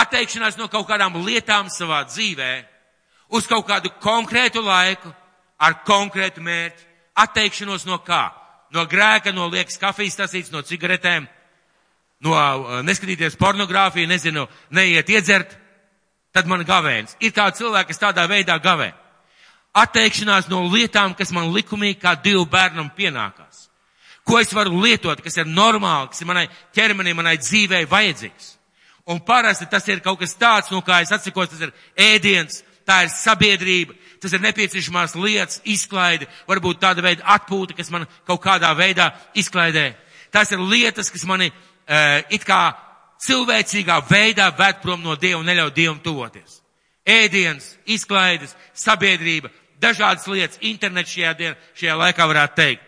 Atteikšanās no kaut kādām lietām savā dzīvē uz kaut kādu konkrētu laiku ar konkrētu mērķi. Atteikšanos no kā? No grēka, no liekas kafijas tasītes, no cigaretēm, no uh, neskatīties pornogrāfiju, nezinu, neiet iedzert, tad man gavēns. Ir tādi cilvēki, kas tādā veidā gavē. Atteikšanās no lietām, kas man likumīgi kā divu bērnam pienākās. Ko es varu lietot, kas ir normāli, kas ir manai ķermenī, manai dzīvei vajadzīgs. Un parasti tas ir kaut kas tāds, no kā es atsakos, tas ir ēdiens, tā ir sabiedrība, tas ir nepieciešamās lietas, izklaide, varbūt tāda veida atpūta, kas man kaut kādā veidā izklaidē. Tās ir lietas, kas mani it kā cilvēcīgā veidā ved prom no Dieva un neļauj Dievam tuvoties. Ēdiens, izklaides, sabiedrība, dažādas lietas, internets šajā, dien, šajā laikā varētu teikt.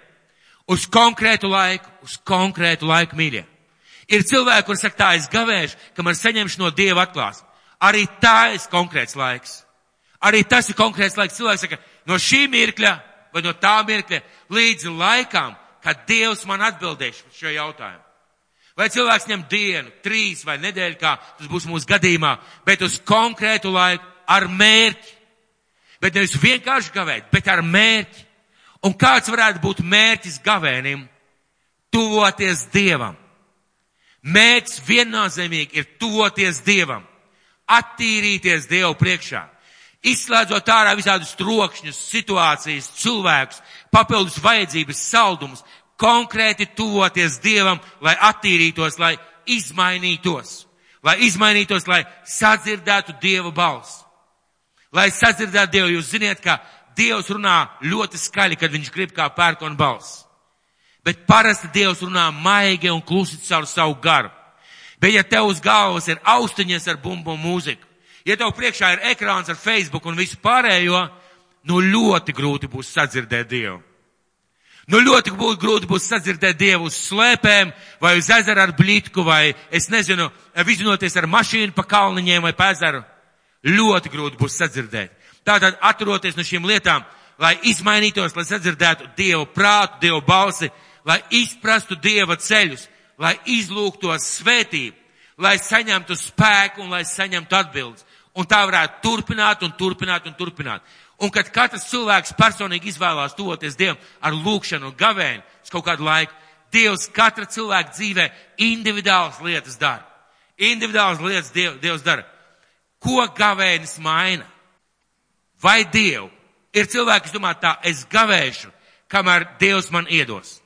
Uz konkrētu laiku, uz konkrētu laiku, mīļie. Ir cilvēki, kur saka, tā es gavēšu, ka man saņemšu no Dieva atklās. Arī tā ir konkrēts laiks. Arī tas ir konkrēts laiks. Cilvēks saka, no šī mirkļa vai no tā mirkļa līdz laikam, kad Dievs man atbildēs šo jautājumu. Vai cilvēks ņem dienu, trīs vai nedēļu, kā tas būs mūsu gadījumā, bet uz konkrētu laiku ar mērķi. Bet nevis vienkārši gavēt, bet ar mērķi. Un kāds varētu būt mērķis gavēnim? Tuvoties Dievam. Mērķis viennozīmīgi ir tuvoties Dievam. Attīrīties Dievu priekšā. Izslēdzot ārā visādus trokšņus, situācijas, cilvēkus, papildus vajadzības, saldumus, konkrēti tuvoties Dievam, lai attīrītos, lai izmainītos, lai izmainītos, lai sadzirdētu Dieva balsi. Lai sadzirdētu Dievu, jūs ziniet, ka Dievs runā ļoti skaļi, kad viņš grib kā pērkona balss. Bet parasti Dievs runā maigi un klusi caur savu garu. Bet ja tev uz galvas ir austiņas ar bumbu mūziku, ja tev priekšā ir ekrāns ar Facebook un visu pārējo, nu ļoti grūti būs sadzirdēt Dievu. Nu ļoti būtu grūti būs sadzirdēt Dievu uz slēpēm, vai uz ezeru ar blītku, vai, es nezinu, vizinoties ar mašīnu pa kalniņiem vai pa ezeru. Ļoti grūti būs sadzirdēt. Tātad, atturoties no šīm lietām, lai izmainītos, lai sadzirdētu Dievu prātu, Dievu balsi, lai izprastu Dieva ceļus, lai izlūgtos svētību, lai saņemtu spēku un lai saņemtu atbildes. Un tā varētu turpināt un turpināt un turpināt. Un kad katrs cilvēks personīgi izvēlās tuvoties Dievam ar lūkšanu un gavēnu uz kaut kādu laiku, Dievs katra cilvēka dzīvē individuālas lietas dara. Individuālas lietas Diev, Dievs dara. Ko gavēnis maina? Vai Dievu? Ir cilvēki, kas domā tā, es gavēšu, kamēr Dievs man iedos.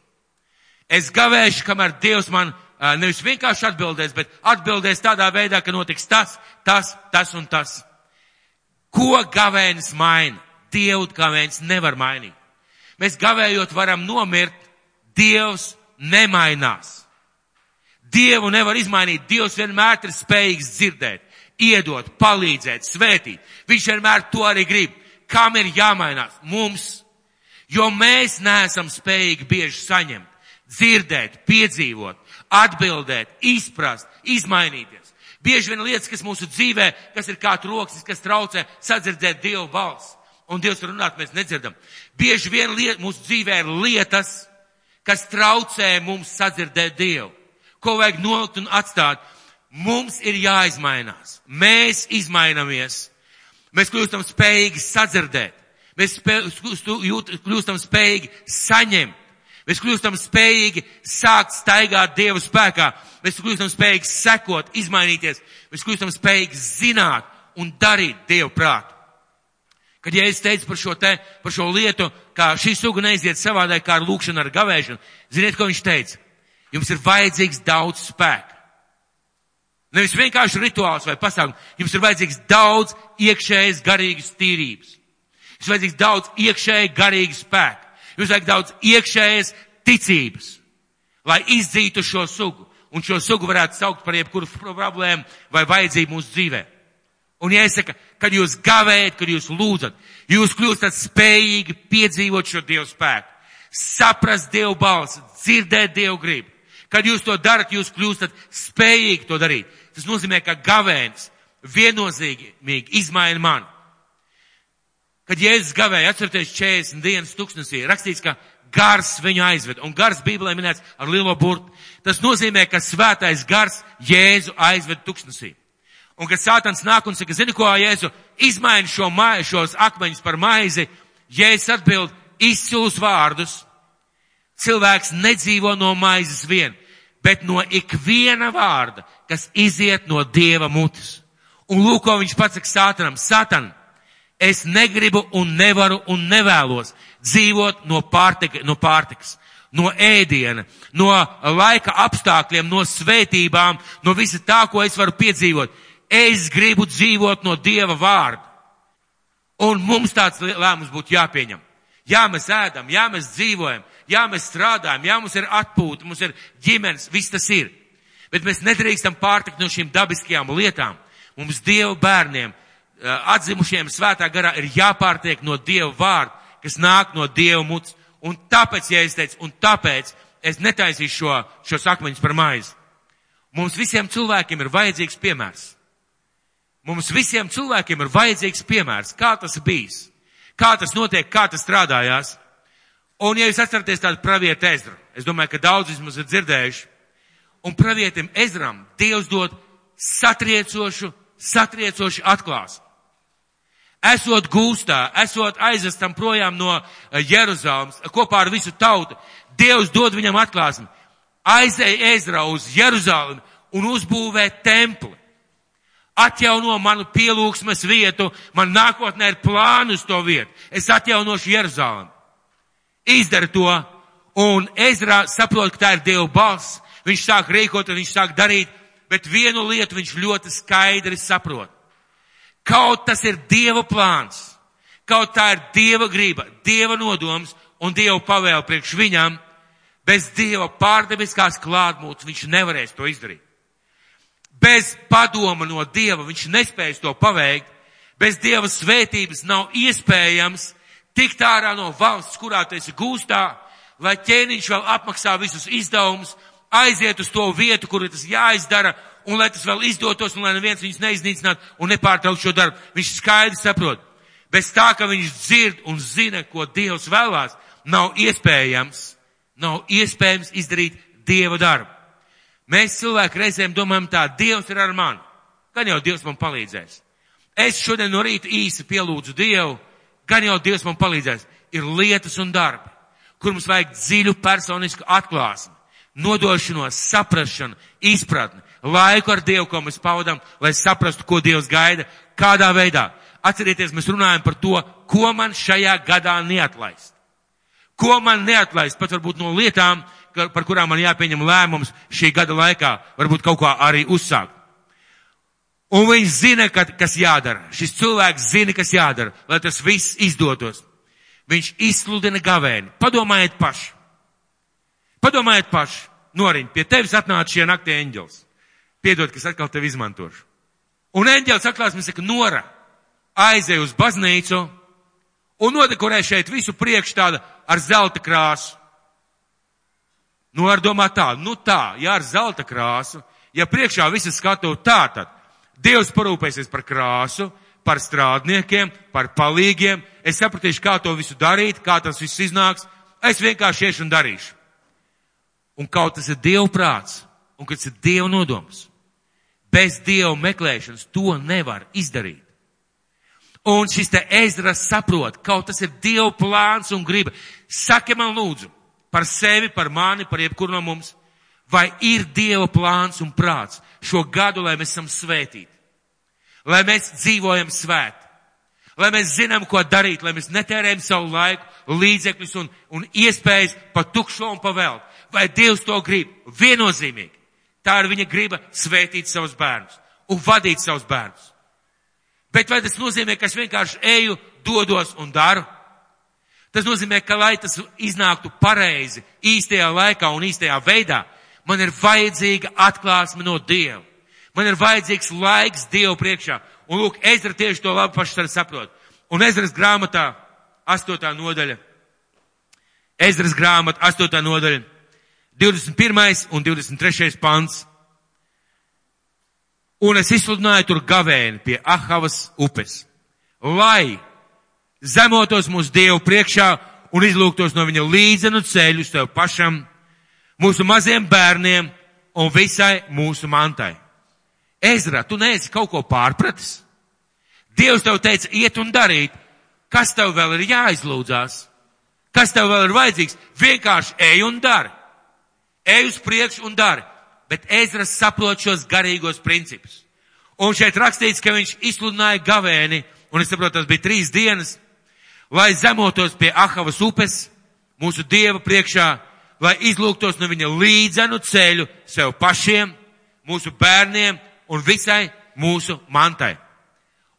Es gavēšu, kamēr Dievs man nevis vienkārši atbildēs, bet atbildēs tādā veidā, ka notiks tas, tas, tas un tas. Ko gavēnis maina? Dievu gavēnis nevar mainīt. Mēs gavējot varam nomirt, Dievs nemainās. Dievu nevar izmainīt, Dievs vienmēr ir spējīgs dzirdēt, iedot, palīdzēt, svētīt. Viņš vienmēr to arī grib. Kam ir jāmainās? Mums. Jo mēs neesam spējīgi bieži saņemt, dzirdēt, piedzīvot, atbildēt, izprast, izmainīties. Bieži vien lietas, kas mūsu dzīvē, kas ir kā troksnis, kas traucē sadzirdēt Dievu balsi un Dievs runāt mēs nedzirdam. Bieži vien liet, mūsu dzīvē ir lietas, kas traucē mums sadzirdēt Dievu. Ko vajag nolikt un atstāt? Mums ir jāizmainās. Mēs izmainamies. Mēs kļūstam spējīgi sadzirdēt. Mēs spē, jūt, kļūstam spējīgi saņemt. Mēs kļūstam spējīgi sākt staigāt Dieva spēkā. Mēs kļūstam spējīgi sekot, izmainīties. Mēs kļūstam spējīgi zināt un darīt Dievu prātu. Kad Jēzus teica par šo te, par šo lietu, kā šī suga neiziet savādāk kā ar lūkšanu, ar gavēšanu, ziniet, ko viņš teica? Jums ir vajadzīgs daudz spēka. Nevis vienkārši rituāls vai pasākums, jums ir vajadzīgs daudz iekšējas garīgas tīrības. Jums vajadzīgs daudz iekšēja garīga spēka. Jums vajag daudz iekšējas ticības, lai izdzītu šo sugu. Un šo sugu varētu saukt par jebkuru problēmu vai vajadzību mūsu dzīvēm. Un jāsaka, kad jūs gavējat, kad jūs lūdzat, jūs kļūstat spējīgi piedzīvot šo Dievu spēku, saprast Dievu balsi, dzirdēt Dievu gribu. Kad jūs to darat, jūs kļūstat spējīgi to darīt. Tas nozīmē, ka gavēnis viennozīmīgi izmaina mani. Kad Jēzus gavēja, atcerieties 40 dienas tuksnesī, rakstīts, ka gars viņu aizved, un gars Bībelē minēts ar lielo burtu. Tas nozīmē, ka svētais gars Jēzu aizved tuksnesī. Un kad sātans nāk un saka, zini ko, Jēzu, izmaini šo mai, šos akmeņus par maizi, Jēzus atbild izcilus vārdus. Cilvēks nedzīvo no maizes vien, bet no ikviena vārda, kas iziet no Dieva mutes. Un lūk, ko viņš pats saka sātanam, satan, es negribu un nevaru un nevēlos dzīvot no, pārtika, no pārtikas no ēdiena, no laika apstākļiem, no svētībām, no visa tā, ko es varu piedzīvot. Es gribu dzīvot no Dieva vārda. Un mums tāds lēmums būtu jāpieņem. Jā, mēs ēdam, jā, mēs dzīvojam, jā, mēs strādājam, jā, mums ir atpūta, mums ir ģimenes, viss tas ir. Bet mēs nedrīkstam pārtikt no šīm dabiskajām lietām. Mums Dieva bērniem, atzimušiem svētā garā ir jāpārtiek no Dieva vārda, kas nāk no Dieva muts. Un tāpēc, ja es teicu, un tāpēc es netaisīšu šo, šos akmeņus par maizi. Mums visiem cilvēkiem ir vajadzīgs piemērs. Mums visiem cilvēkiem ir vajadzīgs piemērs, kā tas bijis, kā tas notiek, kā tas strādājās. Un ja jūs atceraties tādu pravietu Ezru, es domāju, ka daudz vismaz ir dzirdējuši, un pravietim Ezram Dievs dod satriecošu, satriecošu atklāsmu. Esot gūstā, esot aizvestam projām no eh, Jeruzalemes kopā ar visu tautu, Dievs dod viņam atklāsmi. Aizēj Ezra uz Jeruzalemi un uzbūvē templi. Atjauno manu pielūgsmes vietu, man nākotnē ir plāni uz to vietu. Es atjaunošu Jeruzalemi. Izdara to, un Ezra saprot, ka tā ir Dieva balss. Viņš sāk rīkot un viņš sāk darīt, bet vienu lietu viņš ļoti skaidri saprot. Kaut tas ir Dieva plāns, kaut tā ir Dieva grība, Dieva nodoms un Dieva pavēle priekš viņam, bez Dieva pārdebiskās klātbūtnes viņš nevarēs to izdarīt. Bez padoma no Dieva viņš nespējas to paveikt, bez Dieva svētības nav iespējams tikt ārā no valsts, kurā tu esi gūstā, lai ķēniņš vēl apmaksā visus izdevumus, aiziet uz to vietu, kur tas jāizdara, un lai tas vēl izdotos, un lai neviens viņus neiznīcinātu un nepārtraukt šo darbu. Viņš skaidri saprot. Bez tā, ka viņš dzird un zina, ko Dievs vēlās, nav iespējams, nav iespējams izdarīt Dieva darbu. Mēs cilvēki reizēm domājam tā, Dievs ir ar mani. Gan jau Dievs man palīdzēs. Es šodien no rīta īsi pielūdzu Dievu, gan jau Dievs man palīdzēs. Ir lietas un darbi, kur mums vajag dziļu personisku atklāsmi, nodošanos, saprašanu, izpratni, laiku ar Dievu, ko mēs paudam, lai saprastu, ko Dievs gaida, kādā veidā. Atcerieties, mēs runājam par to, ko man šajā gadā neatlaist. Ko man neatlaist, pat varbūt no lietām, par kurām man jāpieņem lēmums šī gada laikā, varbūt kaut kā arī uzsākt. Un viņš zina, ka, kas jādara. Šis cilvēks zina, kas jādara, lai tas viss izdotos. Viņš izsludina gavēni. Padomājiet paši. Padomājiet paši. Noriņ, pie tevis atnāca šie naktī eņģels. Piedod, ka es atkal tevi izmantošu. Un eņģēlis atklās, man saka, Nora, aizēj uz baznīcu un nodekorē šeit visu priekš tāda ar zelta krāsu. Nu, ar domā tā, nu tā, ja ar zelta krāsu, ja priekšā visi skatu tā, tad Dievs parūpēsies par krāsu, par strādniekiem, par palīgiem. Es sapratīšu, kā to visu darīt, kā tas viss iznāks. Es vienkārši iešu un darīšu. Un kaut tas ir Dieva prāts, un kas ir Dieva nodoms. Bez Dieva meklēšanas to nevar izdarīt. Un šis te Ezras saprot, kaut tas ir Dieva plāns un griba. Saki man lūdzu par sevi, par mani, par jebkuru no mums, vai ir Dieva plāns un prāts šo gadu, lai mēs esam svētīti, lai mēs dzīvojam svēti, lai mēs zinām, ko darīt, lai mēs netērējam savu laiku, līdzekļus un, un iespējas pa tukšo un pa velku. Vai Dievs to grib? Viennozīmīgi. Tā ir viņa griba svētīt savus bērnus un vadīt savus bērnus. Bet vai tas nozīmē, ka es vienkārši eju, dodos un daru? Tas nozīmē, ka lai tas iznāktu pareizi, īstajā laikā un īstajā veidā, man ir vajadzīga atklāsme no Dieva. Man ir vajadzīgs laiks Dievu priekšā. Un lūk, Ezra tieši to labi paši saprot. Un Ezras grāmatā, astotā nodaļa, Ezras grāmata, astotā nodaļa, 21. un 23. pants. Un es izsludināju tur gavēni pie Ahavas upes, lai zemotos mūsu Dievu priekšā un izlūgtos no viņa līdzenu ceļu tev pašam, mūsu maziem bērniem un visai mūsu mantai. Ezra, tu neesi kaut ko pārpratis? Dievs tev teica iet un darīt. Kas tev vēl ir jāizlūdzās? Kas tev vēl ir vajadzīgs? Vienkārši ej un dari ej uz priekšu un dari. Bet Ezras saprot šos garīgos principus. Un šeit rakstīts, ka viņš izsludināja gavēni, un es saprotu, tas bija trīs dienas, lai zemotos pie Ahavas upes, mūsu Dieva priekšā, lai izlūgtos no viņa līdzenu ceļu sev pašiem, mūsu bērniem un visai mūsu mantai.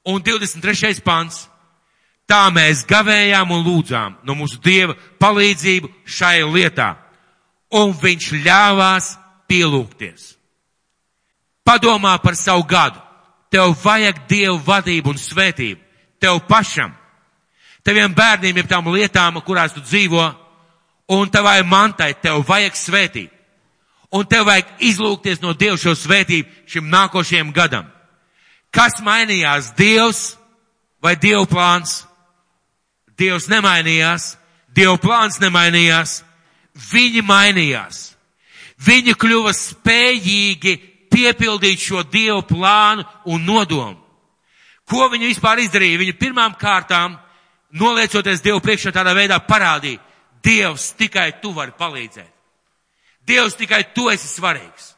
Un 23. pants. Tā mēs gavējām un lūdzām no mūsu Dieva palīdzību šai lietā un viņš ļāvās pielūgties. Padomā par savu gadu. Tev vajag Dievu vadību un svētību. Tev pašam. Teviem bērniem ir tām lietām, kurās tu dzīvo, Un tavai mantai tev vajag svētīt. Un tev vajag izlūkties no Dieva šo svētību šim nākošajam gadam. Kas mainījās? Dievs vai Dieva plāns? Dievs nemainījās, Dieva plāns nemainījās, viņi mainījās. Viņi kļuva spējīgi piepildīt šo Dieva plānu un nodomu. Ko viņi vispār izdarīja? Viņi pirmām kārtām, noliecoties Dievu priekšā tādā veidā, parādīja, Dievs tikai tu vari palīdzēt. Dievs tikai tu esi svarīgs.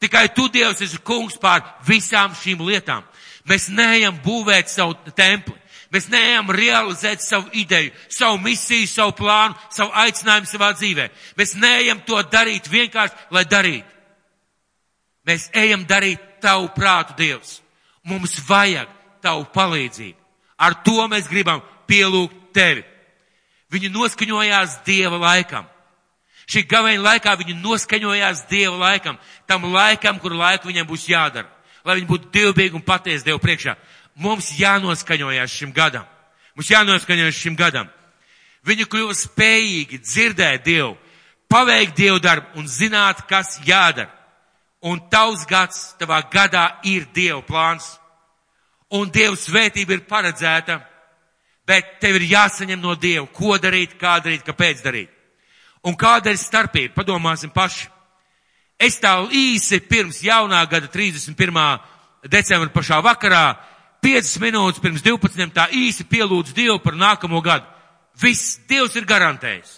Tikai tu, Dievs, esi kungs pār visām šīm lietām. Mēs neejam būvēt savu templi. Mēs neejam realizēt savu ideju, savu misiju, savu plānu, savu aicinājumu savā dzīvē. Mēs neejam to darīt vienkārši, lai darītu. Mēs ejam darīt tavu prātu, Dievs. Mums vajag tavu palīdzību. Ar to mēs gribam pielūgt tevi. Viņi noskaņojās Dieva laikam. Šī gaveņa laikā viņi noskaņojās Dieva laikam, tam laikam, kur laiku viņam būs jādara, lai viņi būtu dievbijīgi un patiesi Dievu priekšā. Mums jānoskaņojās šim gadam. Mums jānoskaņojas šim gadam. Viņi kļuva spējīgi dzirdēt Dievu, paveikt Dievu darbu un zināt, kas jādara. Un tavs gads, tavā gadā ir Dieva plāns. Un Dieva svētība ir paredzēta bet tev ir jāsaņem no Dieva, ko darīt, kā darīt, kāpēc darīt. Un kāda ir starpība? Padomāsim paši. Es tā īsi pirms jaunā gada 31. decembra pašā vakarā, 5 minūtes pirms 12. tā īsi pielūdzu Dievu par nākamo gadu. Viss Dievs ir garantējis.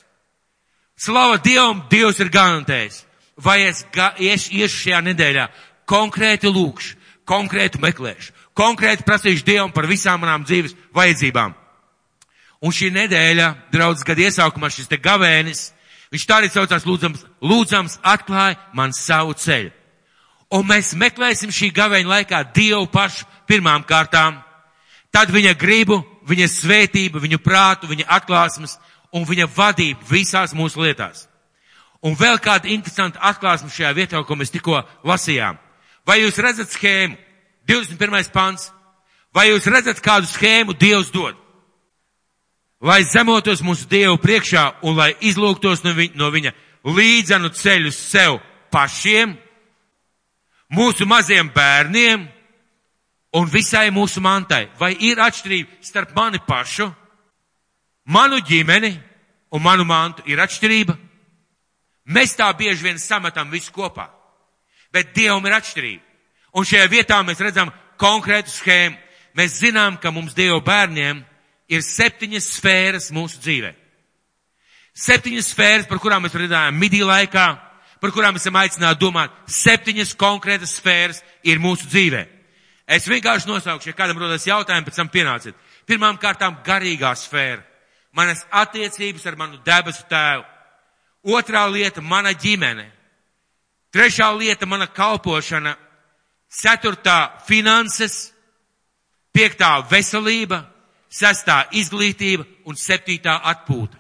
Slava Dievam, Dievs ir garantējis. Vai es iešu ieš šajā nedēļā konkrēti lūkšu, konkrēti meklēšu, konkrēti prasīšu Dievam par visām manām dzīves vajadzībām. Un šī nedēļa, draudz, kad iesaukumā šis te gavēnis, viņš tā arī saucās lūdzams, lūdzams atklāja man savu ceļu. Un mēs meklēsim šī gavēņa laikā Dievu pašu pirmām kārtām, tad viņa gribu, viņa svētību, viņu prātu, viņa atklāsmes un viņa vadību visās mūsu lietās. Un vēl kāda interesanta atklāsme šajā vietā, ko mēs tikko lasījām. Vai jūs redzat schēmu? 21. pants. Vai jūs redzat kādu schēmu Dievs dod? Lai zemotos mūsu Dievu priekšā un lai izlūgtos no viņa, no viņa līdzanu ceļu sev pašiem, mūsu maziem bērniem un visai mūsu mantai. Vai ir atšķirība starp mani pašu, manu ģimeni un manu mantu? Ir atšķirība? Mēs tā bieži vien sametam visu kopā, bet Dievam ir atšķirība. Un šajā vietā mēs redzam konkrētu schēmu. Mēs zinām, ka mums Dieva bērniem ir septiņas sfēras mūsu dzīvē. Septiņas sfēras, par kurām mēs runājām midī laikā, par kurām esam aicināti domāt. Septiņas konkrētas sfēras ir mūsu dzīvē. Es vienkārši nosaukšu, ja kādam rodas jautājumi, pēc tam pienāciet. Pirmām kārtām garīgā sfēra. Manas attiecības ar manu debesu tēvu. Otrā lieta - mana ģimene. Trešā lieta - mana kalpošana. Ceturtā - finanses. Piektā - veselība sestā izglītība un septītā atpūta.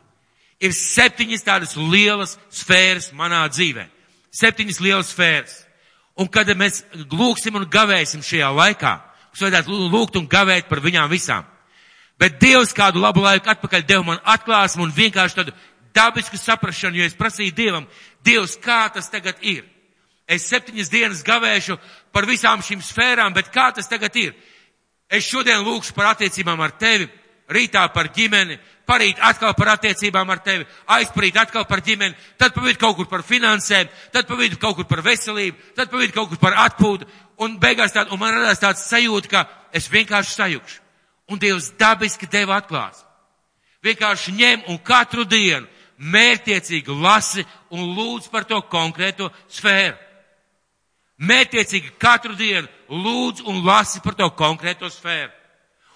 Ir septiņas tādas lielas sfēras manā dzīvē. Septiņas lielas sfēras. Un kad mēs lūgsim un gavēsim šajā laikā, mums vajadzētu lūgt un gavēt par viņām visām. Bet Dievs kādu labu laiku atpakaļ deva man atklāsmu un vienkārši tādu dabisku saprašanu, jo es prasīju Dievam, Dievs, kā tas tagad ir? Es septiņas dienas gavēšu par visām šīm sfērām, bet kā tas tagad ir? Es šodien lūkšu par attiecībām ar tevi, rītā par ģimeni, parīt atkal par attiecībām ar tevi, aizparīt atkal par ģimeni, tad pavīt kaut kur par finansēm, tad pavīt kaut kur par veselību, tad pavīt kaut kur par atpūtu, un beigās tād, un man radās tāds sajūta, ka es vienkārši sajūkšu. Un Dievs dabiski deva atklās. Vienkārši ņem un katru dienu mērtiecīgi lasi un lūdz par to konkrēto sfēru. Mētiecīgi katru dienu lūdzu un lasi par to konkrēto sfēru.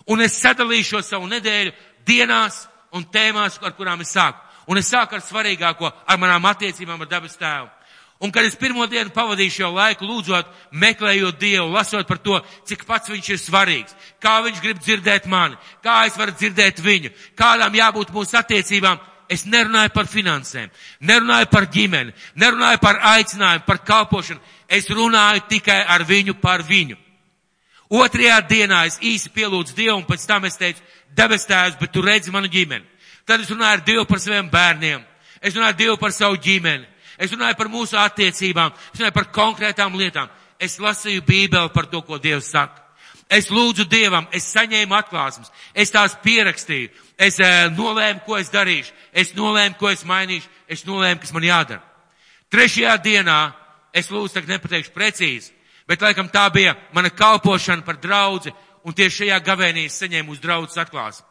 Un es sadalīšu savu nedēļu dienās un tēmās, ar kurām es sāku. Un es sāku ar svarīgāko, ar manām attiecībām ar dabas tēvu. Un kad es pirmo dienu pavadīju šo laiku lūdzot, meklējot Dievu, lasot par to, cik pats viņš ir svarīgs, kā viņš grib dzirdēt mani, kā es varu dzirdēt viņu, kādām jābūt mūsu attiecībām, es nerunāju par finansēm, nerunāju par ģimeni, nerunāju par aicinājumu, par kalpošanu. Es runāju tikai ar viņu par viņu. Otrajā dienā es īsi pielūdzu Dievu un pēc tam es teicu, debes tēvs, bet tu redzi manu ģimeni. Tad es runāju ar Dievu par saviem bērniem. Es runāju Dievu par savu ģimeni. Es runāju par mūsu attiecībām. Es runāju par konkrētām lietām. Es lasīju Bībeli par to, ko Dievs saka. Es lūdzu Dievam, es saņēmu atklāsmes, es tās pierakstīju, es e, nolēmu, ko es darīšu, es nolēmu, ko es mainīšu, es nolēmu, kas man jādara. Trešajā dienā es lūdzu, tagad nepateikšu precīzi, bet laikam tā bija mana kalpošana par draudzi, un tieši šajā gavēnī es saņēmu uz draudzes atklāsmi.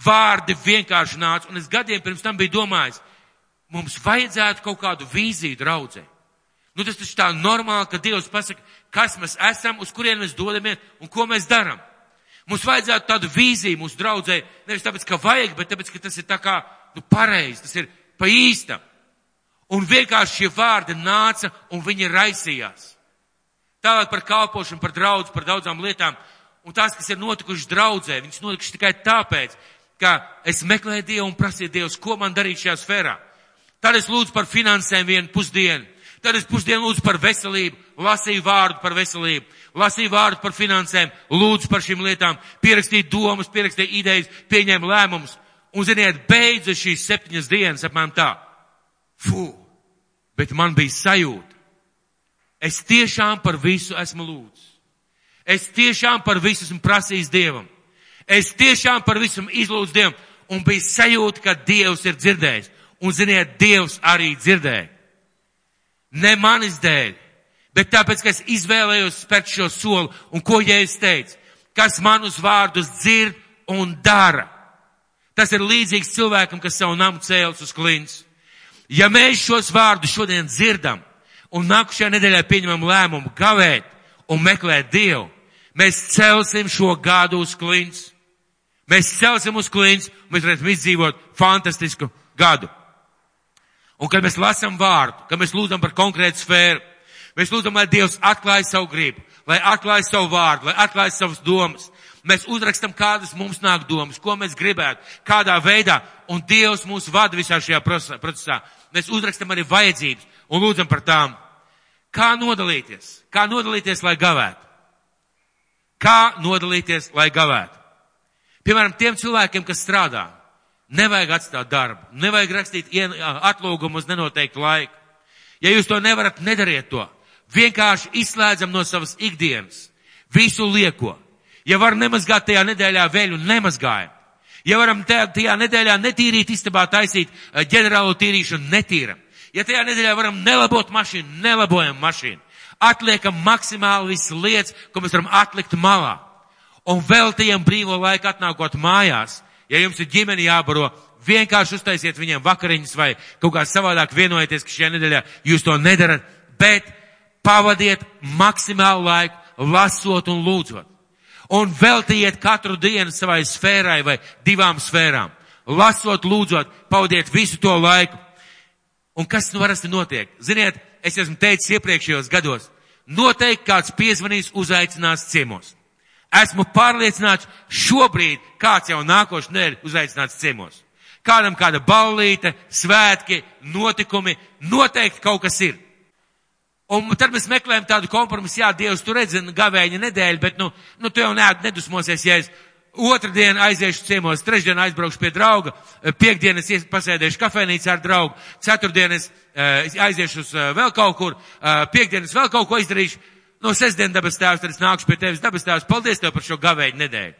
Vārdi vienkārši nāca, un es gadiem pirms tam biju domājis, mums vajadzētu kaut kādu vīziju draudzē. Nu, tas taču tā normāli, ka Dievs pasaka, kas mēs esam, uz kurien mēs dodamies un ko mēs darām. Mums vajadzētu tādu vīziju mūsu draudzē, nevis tāpēc, ka vajag, bet tāpēc, ka tas ir tā kā, nu, pareizi, tas ir pa īstam. Un vienkārši šie vārdi nāca un viņi raisījās. Tālāk par kalpošanu, par draudz, par daudzām lietām. Un tās, kas ir notikušas draudzē, viņas notikušas tikai tāpēc, ka es meklēju Dievu un prasīju Dievs, ko man darīt šajā sfērā. Tad es lūdzu par finansēm vienu pusdienu. Tad es pusdienu lūdzu par veselību, lasīju vārdu par veselību, lasīju vārdu par finansēm, lūdzu par šīm lietām, pierakstīju domas, pierakstīju idejas, pieņēmu lēmumus. Un, ziniet, beidzas šīs septiņas dienas apmēram tā. Fū! Bet man bija sajūta. Es tiešām par visu esmu lūdzis. Es tiešām par visu esmu prasījis Dievam. Es tiešām par visu izlūdzu Dievam. Un bija sajūta, ka Dievs ir dzirdējis. Un, ziniet, Dievs arī dzirdēja. Ne manis dēļ, bet tāpēc, ka es izvēlējos spērt šo soli. Un ko Jēzus teica? Kas manus vārdus dzird un dara? Tas ir līdzīgs cilvēkam, kas savu namu cēlus uz klints. Ja mēs šos vārdus šodien dzirdam un nākušajā nedēļā pieņemam lēmumu gavēt un meklēt Dievu, mēs celsim šo gadu uz klints. Mēs celsim uz klints, mēs varēsim izdzīvot fantastisku gadu. Un kad mēs lasām vārdu, kad mēs lūdzam par konkrētu sfēru, mēs lūdzam, lai Dievs atklāja savu gribu, lai atklāja savu vārdu, lai atklāja savas domas. Mēs uzrakstam, kādas mums nāk domas, ko mēs gribētu, kādā veidā, un Dievs mūs vada visā šajā procesā. Mēs uzrakstam arī vajadzības un lūdzam par tām. Kā nodalīties? Kā nodalīties, lai gavētu? Kā nodalīties, lai gavētu? Piemēram, tiem cilvēkiem, kas strādā, Nevajag atstāt darbu, nevajag rakstīt atlūgumu uz nenoteiktu laiku. Ja jūs to nevarat, nedariet to. Vienkārši izslēdzam no savas ikdienas visu lieko. Ja var nemazgāt tajā nedēļā veļu, nemazgājam. Ja varam tajā, nedēļā netīrīt istabā, taisīt ģenerālo tīrīšanu, netīram. Ja tajā nedēļā varam nelabot mašīnu, nelabojam mašīnu. Atliekam maksimāli visas lietas, ko mēs varam atlikt malā. Un veltījam brīvo laiku atnākot mājās Ja jums ir ģimene jābaro, vienkārši uztaisiet viņiem vakariņas vai kaut kā savādāk vienojieties, ka šajā nedēļā jūs to nedarat, bet pavadiet maksimālu laiku lasot un lūdzot. Un veltījiet katru dienu savai sfērai vai divām sfērām. Lasot, lūdzot, pavadiet visu to laiku. Un kas nu varasti notiek? Ziniet, es esmu teicis iepriekšējos gados, noteikti kāds piezvanīs, uzaicinās ciemos. Esmu pārliecināts, šobrīd kāds jau nākošu nedēļu uzaicināts ciemos. Kādam kāda ballīte, svētki, notikumi, noteikti kaut kas ir. Un tad mēs meklējam tādu kompromisu, jā, Dievs, tu redzi gavēņa nedēļu, bet, nu, nu tu jau nedusmosies, ja es otrdien aiziešu ciemos, trešdien aizbraukšu pie drauga, piekdien es pasēdēšu kafēnīcā ar draugu, ceturtdien es uh, aiziešu uz uh, vēl kaut kur, uh, piekdien es vēl kaut ko izdarīšu no sestdien dabas tēvs, tad es nākušu pie tevis dabas tēvs, paldies tev par šo gavēju nedēļu.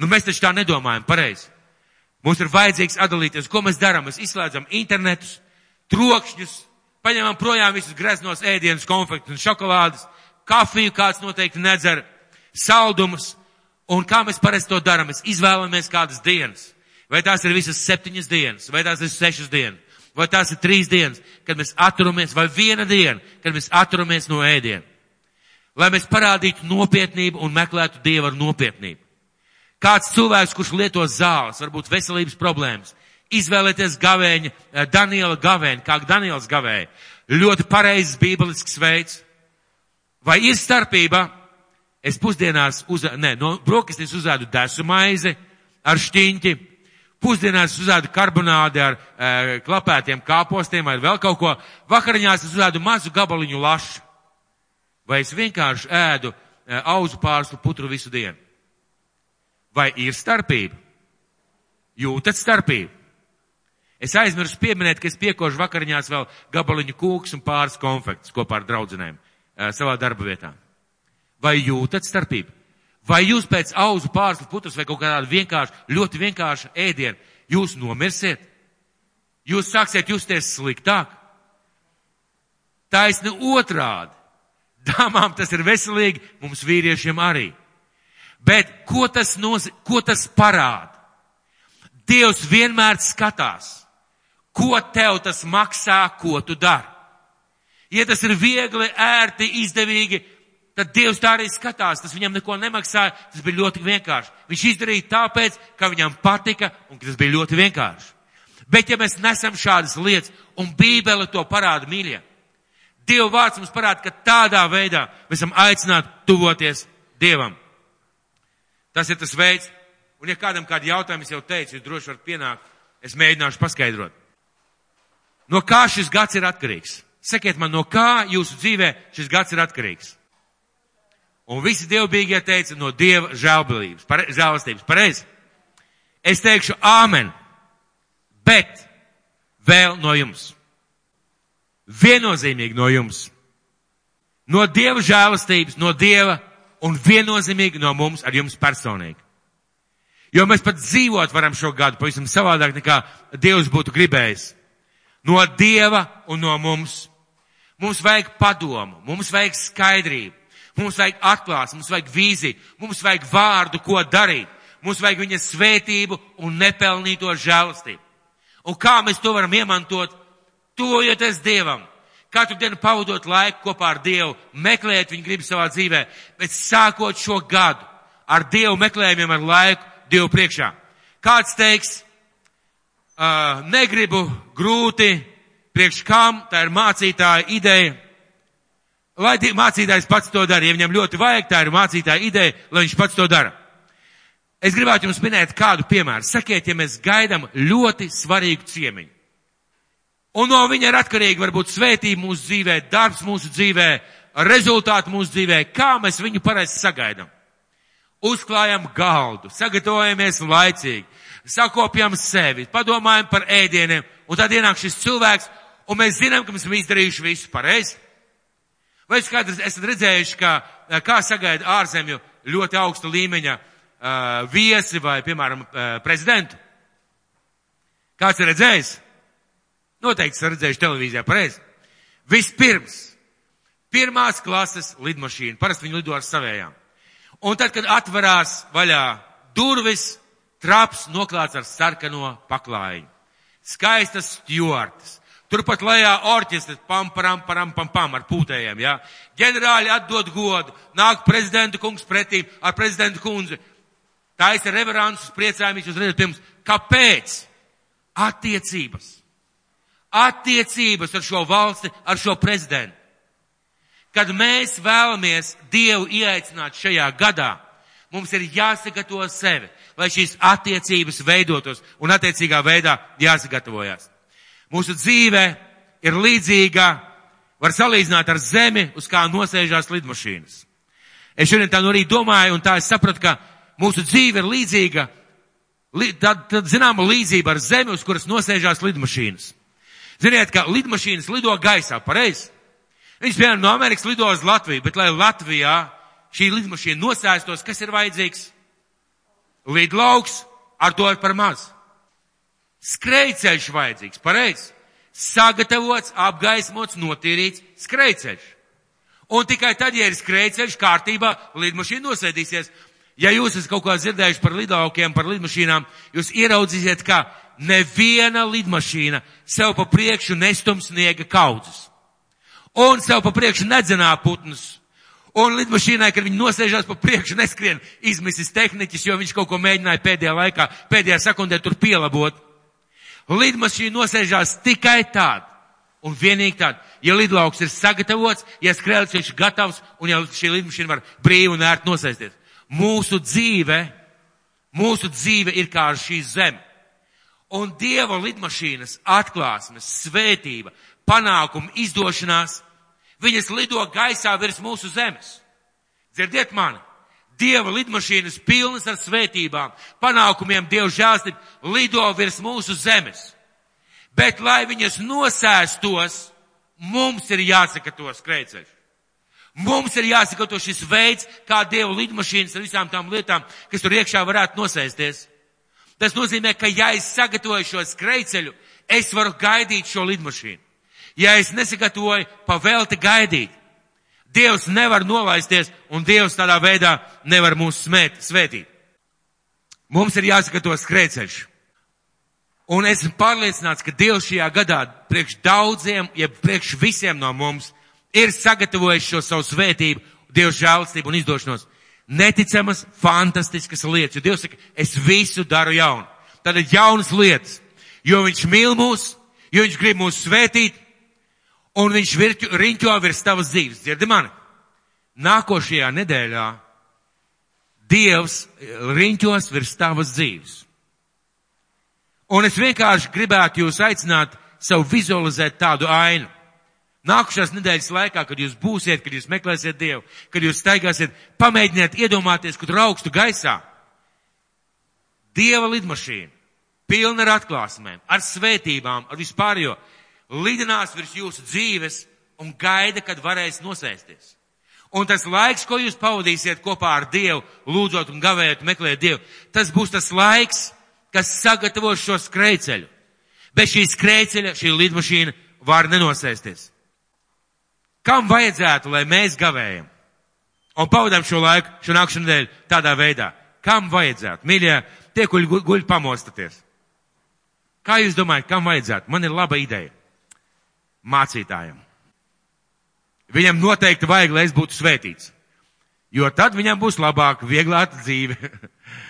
Nu, mēs taču tā nedomājam pareizi. Mums ir vajadzīgs atdalīties, ko mēs darām. Mēs izslēdzam internetus, trokšņus, paņemam projām visus greznos ēdienus, konfektus un šokolādes, kafiju kāds noteikti nedzer, saldumus. Un kā mēs parasti to darām? Mēs izvēlamies kādas dienas. Vai tās ir visas septiņas dienas, vai tās ir sešas dienas, vai tās ir trīs dienas, kad mēs atturamies, vai viena diena, kad mēs atturamies no ēdiena lai mēs parādītu nopietnību un meklētu Dievu ar nopietnību. Kāds cilvēks, kurš lieto zāles, varbūt veselības problēmas, izvēlēties gavēņa, eh, Daniela gavēņa, kā Daniels gavēja. Ļoti pareizs bībelisks veids. Vai ir starpība? Es pusdienās, uz, ne, no brokastīs uzēdu desu maizi ar šķiņķi, pusdienās uzēdu karbonādi ar e, klapētiem kāpostiem vai vēl kaut ko, vakariņās es uzēdu mazu gabaliņu lašu vai es vienkārši ēdu e, auzu pārslu putru visu dienu? Vai ir starpība? Jūtat starpību? Es aizmirsu pieminēt, ka es piekošu vakariņās vēl gabaliņu kūks un pāris konfekts kopā ar draudzenēm uh, savā darba vietā. Vai jūtat starpību? Vai jūs pēc auzu pārslu putas vai kaut kādā vienkārši, ļoti vienkārša ēdiena, jūs nomirsiet? Jūs sāksiet justies sliktāk? Taisni otrādi. Dāmām tas ir veselīgi, mums vīriešiem arī. Bet ko tas, noz, ko tas parāda? Dievs vienmēr skatās, ko tev tas maksā, ko tu dari. Ja tas ir viegli, ērti, izdevīgi, tad Dievs tā arī skatās. Tas viņam neko nemaksāja, tas bija ļoti vienkārši. Viņš izdarīja tāpēc, ka viņam patika un ka tas bija ļoti vienkārši. Bet ja mēs nesam šādas lietas, un Bībele to parāda mīļie, Dieva vārds mums parāda, ka tādā veidā mēs esam aicināti tuvoties Dievam. Tas ir tas veids, un ja kādam kādi jautājumi es jau teicu, jūs droši varat pienākt, es mēģināšu paskaidrot. No kā šis gads ir atkarīgs? Sakiet man, no kā jūsu dzīvē šis gads ir atkarīgs? Un visi dievbīgie teica no Dieva žēlbalības, pare, žēlastības. Pareizi. Es teikšu āmen, bet vēl no jums. Viennozīmīgi no jums. No Dieva žēlastības, no Dieva un viennozīmīgi no mums ar jums personīgi. Jo mēs pat dzīvot varam šo gadu pavisam savādāk nekā Dievs būtu gribējis. No Dieva un no mums. Mums vajag padomu, mums vajag skaidrību, mums vajag atklāts, mums vajag vīziju, mums vajag vārdu, ko darīt. Mums vajag viņa svētību un nepelnīto žēlastību. Un kā mēs to varam iemantot? Tuvojoties Dievam. Katru dienu pavadot laiku kopā ar Dievu, meklēt viņu gribu savā dzīvē, bet sākot šo gadu ar Dievu meklējumiem, ar laiku Dievu priekšā. Kāds teiks, uh, negribu grūti, priekš kam, tā ir mācītāja ideja. Lai mācītājs pats to dara, ja viņam ļoti vajag, tā ir mācītāja ideja, lai viņš pats to dara. Es gribētu jums minēt kādu piemēru. Sakiet, ja mēs gaidām ļoti svarīgu ciemiņu. Un no viņa ir atkarīgi varbūt svētība mūsu dzīvē, darbs mūsu dzīvē, rezultāti mūsu dzīvē, kā mēs viņu pareizi sagaidām. Uzklājam galdu, sagatavojamies laicīgi, sakopjam sevi, padomājam par ēdieniem, un tad ienāk šis cilvēks, un mēs zinām, ka mēs esam izdarījuši visu pareizi. Vai jūs kādreiz esat redzējuši, kā, kā sagaida ārzemju ļoti augsta līmeņa uh, viesi vai, piemēram, uh, prezidentu? Kāds ir redzējis? Noteikti redzējuši televīzijā, pareizi. Vispirms, pirmās klases lidmašīna, parasti viņi lido ar savējām. Un tad, kad atverās vaļā durvis, traps noklāts ar sarkano paklājiņu. Skaistas stjortas, Turpat lejā orķestris, pam, param, param, pam, pam, ar pūtējiem, jā. Ja? Ģenerāļi atdod godu, nāk prezidenta kungs pretīm ar prezidenta kundzi. Tā ir reverants, priecājamies, jūs redzat, pirms, kāpēc? Attiecības. Attiecības ar šo valsti, ar šo prezidentu. Kad mēs vēlamies Dievu ieaicināt šajā gadā, mums ir jāsagatavo sevi, lai šīs attiecības veidotos un attiecīgā veidā jāsagatavojas. Mūsu dzīve ir līdzīga, var salīdzināt ar zemi, uz kā nosēžās lidmašīnas. Es šodien tā nu arī domāju, un tā es sapratu, ka mūsu dzīve ir līdzīga, tad, tad zināma līdzība ar zemi, uz kuras nosēžās lidmašīnas. Ziniet, ka lidmašīnas lido gaisā, pareizi? Viņas, piemēram, no Amerikas lido uz Latviju, bet lai Latvijā šī lidmašīna nosēstos, kas ir vajadzīgs? Lidlauks, ar to ir par maz. Skrejceļš vajadzīgs, pareizi. Sagatavots, apgaismots, notīrīts skrejceļš. Un tikai tad, ja ir skrejceļš kārtībā, lidmašīna nosēdīsies. Ja jūs esat kaut kā dzirdējuši par lidaukiem, par lidmašīnām, jūs ieraudzīsiet, ka neviena lidmašīna sev pa priekšu nestum sniega kaudzes. Un sev pa priekšu nedzenā putnus. Un lidmašīnai, kad viņi nosēžās pa priekšu, neskrien izmisis tehniķis, jo viņš kaut ko mēģināja pēdējā laikā, pēdējā sekundē tur pielabot. Lidmašīna nosēžās tikai tāda. Un vienīgi tāda, ja lidlauks ir sagatavots, ja skrēlis viņš ir gatavs un ja šī lidmašīna var brīvi un ērti nosēsties. Mūsu dzīve, mūsu dzīve ir kā šī zeme. Un Dieva lidmašīnas atklāsmes, svētība, panākuma, izdošanās, viņas lido gaisā virs mūsu zemes. Dzirdiet mani! Dieva lidmašīnas pilnas ar svētībām, panākumiem, Dieva žēlstību lido virs mūsu zemes. Bet, lai viņas nosēstos, mums ir jāsaka to skrēceļš. Mums ir jāsakoto šis veids, kā Dieva lidmašīnas ar visām tām lietām, kas tur iekšā varētu nosēsties. Tas nozīmē, ka ja es sagatavoju šo skrejceļu, es varu gaidīt šo lidmašīnu. Ja es nesagatavoju, pavēlti gaidīt. Dievs nevar nolaisties un Dievs tādā veidā nevar mūs smēt, svētīt. Mums ir jāsagatavo skrejceļš. Un esmu pārliecināts, ka Dievs šajā gadā priekš daudziem, ja priekš visiem no mums ir sagatavojis šo savu svētību, Dieva žēlstību un izdošanos. Neticamas, fantastiskas lietas, jo Dievs saka, es visu daru jaunu. Tad ir jaunas lietas, jo Viņš mīl mūs, jo Viņš grib mūs svētīt, un Viņš virķu, riņķo virs tavas dzīves. Dzirdi mani? Nākošajā nedēļā Dievs riņķos virs tavas dzīves. Un es vienkārši gribētu jūs aicināt sev vizualizēt tādu ainu. Nākušās nedēļas laikā, kad jūs būsiet, kad jūs meklēsiet Dievu, kad jūs staigāsiet, pamēģiniet iedomāties, kur augstu gaisā. Dieva lidmašīna, pilna ar atklāsmēm, ar svētībām, ar vispārējo, lidinās virs jūsu dzīves un gaida, kad varēs nosēsties. Un tas laiks, ko jūs pavadīsiet kopā ar Dievu, lūdzot un gavējot, meklējot Dievu, tas būs tas laiks, kas sagatavos šo skrējceļu. Bez šī skrējceļa šī lidmašīna var nenosēsties. Kam vajadzētu, lai mēs gavējam? Un pavadām šo laiku, šo nākšanu nedēļu tādā veidā. Kam vajadzētu? Mīļie, tie, kuļi guļ, guļ pamostaties. Kā jūs domājat, kam vajadzētu? Man ir laba ideja. Mācītājam. Viņam noteikti vajag, lai es būtu svētīts. Jo tad viņam būs labāk, vieglāka dzīve.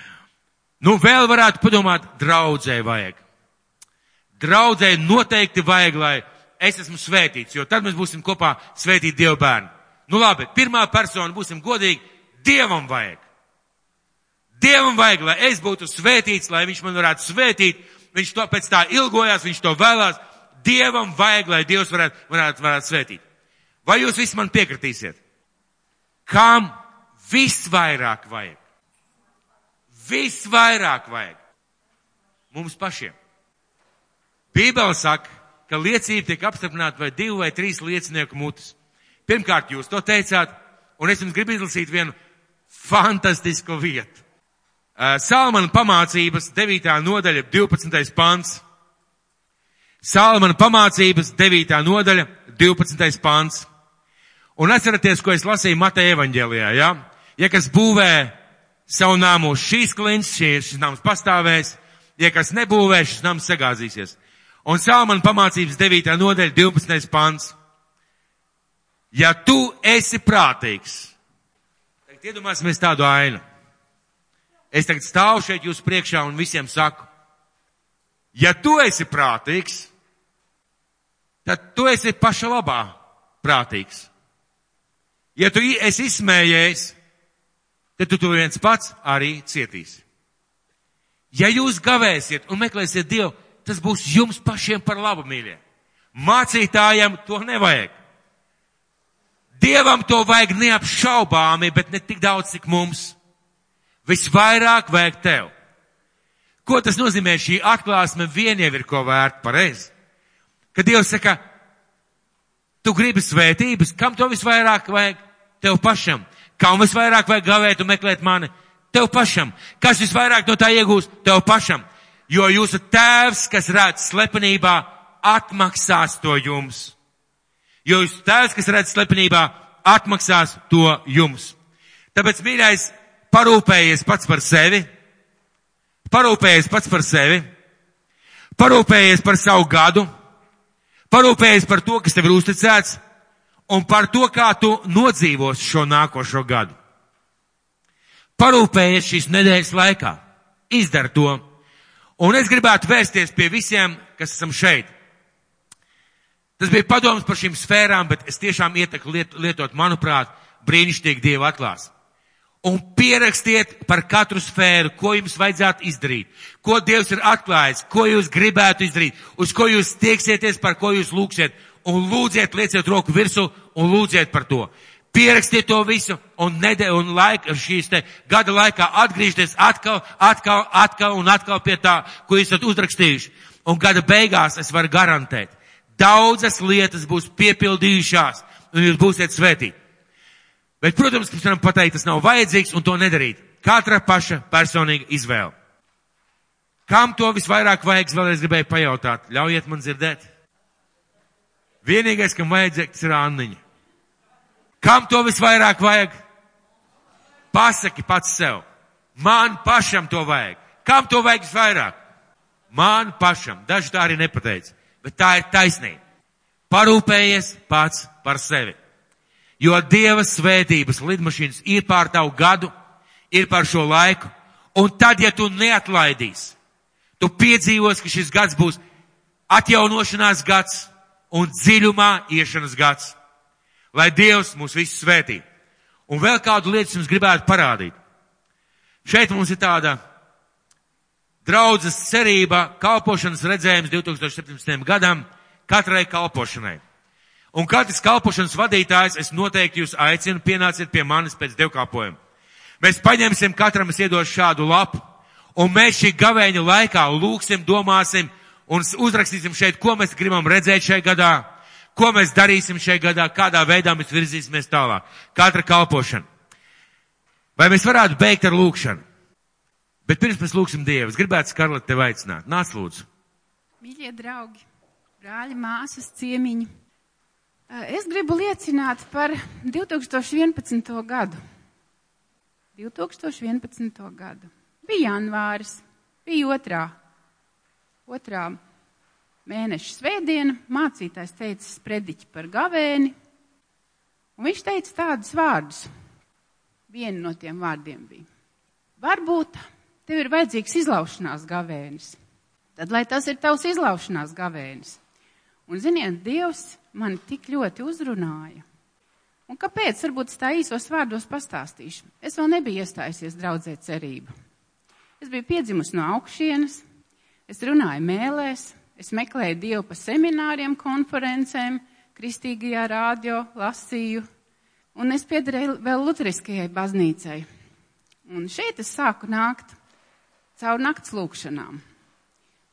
(laughs) nu, vēl varētu padomāt, draudzē vajag. Draudzē noteikti vajag, lai es esmu svētīts, jo tad mēs būsim kopā svētīti Dievu bērni. Nu labi, pirmā persona būsim godīgi, Dievam vajag. Dievam vajag, lai es būtu svētīts, lai viņš man varētu svētīt, viņš to pēc tā ilgojās, viņš to vēlās. Dievam vajag, lai Dievs varētu, varētu, varētu svētīt. Vai jūs visi man piekritīsiet? Kam visvairāk vajag? Visvairāk vajag. Mums pašiem. Bībele saka, ka liecība tiek apstiprināta vai divu vai trīs liecinieku mutes. Pirmkārt, jūs to teicāt, un es jums gribu izlasīt vienu fantastisku vietu. Salmana pamācības 9. nodaļa, 12. pants. Salmana pamācības 9. nodaļa, 12. pants. Un atceraties, ko es lasīju Mateja evaņģēlijā, ja? Ja kas būvē savu nāmu šīs klints, šis nams pastāvēs, ja kas nebūvē, šis nams sagāzīsies. Un Salmana pamācības 9. nodaļa 12. pants. Ja tu esi prātīgs, tagad iedomāsimies tādu ainu. Es tagad stāvu šeit jūs priekšā un visiem saku, ja tu esi prātīgs, tad tu esi paša labā prātīgs. Ja tu esi izsmējies, tad tu to viens pats arī cietīsi. Ja jūs gavēsiet un meklēsiet Dievu, tas būs jums pašiem par labu, mīļie. Mācītājiem to nevajag. Dievam to vajag neapšaubāmi, bet ne tik daudz, cik mums. Visvairāk vajag tev. Ko tas nozīmē? Šī atklāsme vien jau ir ko vērta pareizi. Kad Dievs saka, tu gribi svētības, kam to visvairāk vajag? Tev pašam. Kam visvairāk vajag gavēt un meklēt mani? Tev pašam. Kas visvairāk no tā iegūs? Tev pašam jo jūsu tēvs, kas redz slepenībā, atmaksās to jums. Jo jūsu tēvs, kas redz slepenībā, atmaksās to jums. Tāpēc, mīļais, parūpējies pats par sevi, parūpējies pats par sevi, parūpējies par savu gadu, parūpējies par to, kas tev ir uzticēts, un par to, kā tu nodzīvos šo nākošo gadu. Parūpējies šīs nedēļas laikā. Izdar to. Un es gribētu vērsties pie visiem, kas esam šeit. Tas bija padoms par šīm sfērām, bet es tiešām ieteku liet, lietot, manuprāt, brīnišķīgi Dievu atklās. Un pierakstiet par katru sfēru, ko jums vajadzētu izdarīt, ko Dievs ir atklājis, ko jūs gribētu izdarīt, uz ko jūs tieksieties, par ko jūs lūksiet, un lūdziet, lieciet roku virsū un lūdziet par to. Pierakstiet to visu un, nede, un laika, šīs te gada laikā atgriežties atkal, atkal, atkal un atkal pie tā, ko esat uzrakstījuši. Un gada beigās es varu garantēt, daudzas lietas būs piepildījušās, un jūs būsiet svētīti. Bet, protams, ka mēs varam pateikt, tas nav vajadzīgs un to nedarīt. Katra paša personīga izvēle. Kam to visvairāk vajag, vēlreiz gribēju pajautāt. Ļaujiet man dzirdēt. Vienīgais, kam vajadzīgs, ir Anniņa. Kam to visvairāk vajag? Pasaki pats sev. Man pašam to vajag. Kam to vajag visvairāk? Man pašam. Daži tā arī nepateica. Bet tā ir taisnība. Parūpējies pats par sevi. Jo Dieva svētības lidmašīnas ir pār tavu gadu, ir par šo laiku. Un tad, ja tu neatlaidīsi, tu piedzīvos, ka šis gads būs atjaunošanās gads un dziļumā iešanas gads. Lai Dievs mūs visus svētī. Un vēl kādu lietu jums gribētu parādīt. Šeit mums ir tāda draudzes cerība, kalpošanas redzējums 2017. gadam katrai kalpošanai. Un katrs kalpošanas vadītājs, es noteikti jūs aicinu, pienāciet pie manis pēc dievkalpojuma. Mēs paņemsim katram, es iedošu šādu lapu, un mēs šī gavēņa laikā lūksim, domāsim un uzrakstīsim šeit, ko mēs gribam redzēt šajā gadā, ko mēs darīsim šajā gadā, kādā veidā mēs virzīsimies tālāk. Katra kalpošana. Vai mēs varētu beigt ar lūkšanu? Bet pirms mēs lūksim Dievu, es gribētu Skarlet tevi aicināt. Nāc lūdzu. Mīļie draugi, brāļi, māsas, ciemiņi. Es gribu liecināt par 2011. gadu. 2011. gadu. Bija janvāris, bija otrā, otrā mēneša svētdiena, mācītājs teica sprediķi par gavēni, un viņš teica tādus vārdus. Vienu no tiem vārdiem bija. Varbūt tev ir vajadzīgs izlaušanās gavēnis. Tad, lai tas ir tavs izlaušanās gavēnis. Un ziniet, Dievs mani tik ļoti uzrunāja. Un kāpēc? Varbūt es tā īsos vārdos pastāstīšu. Es vēl nebiju iestājusies draudzē cerību. Es biju piedzimusi no augšienes, es runāju mēlēs, es meklēju Dievu pa semināriem, konferencēm, kristīgajā rādio, lasīju, un es piederēju vēl luteriskajai baznīcai. Un šeit es sāku nākt caur nakts lūkšanām.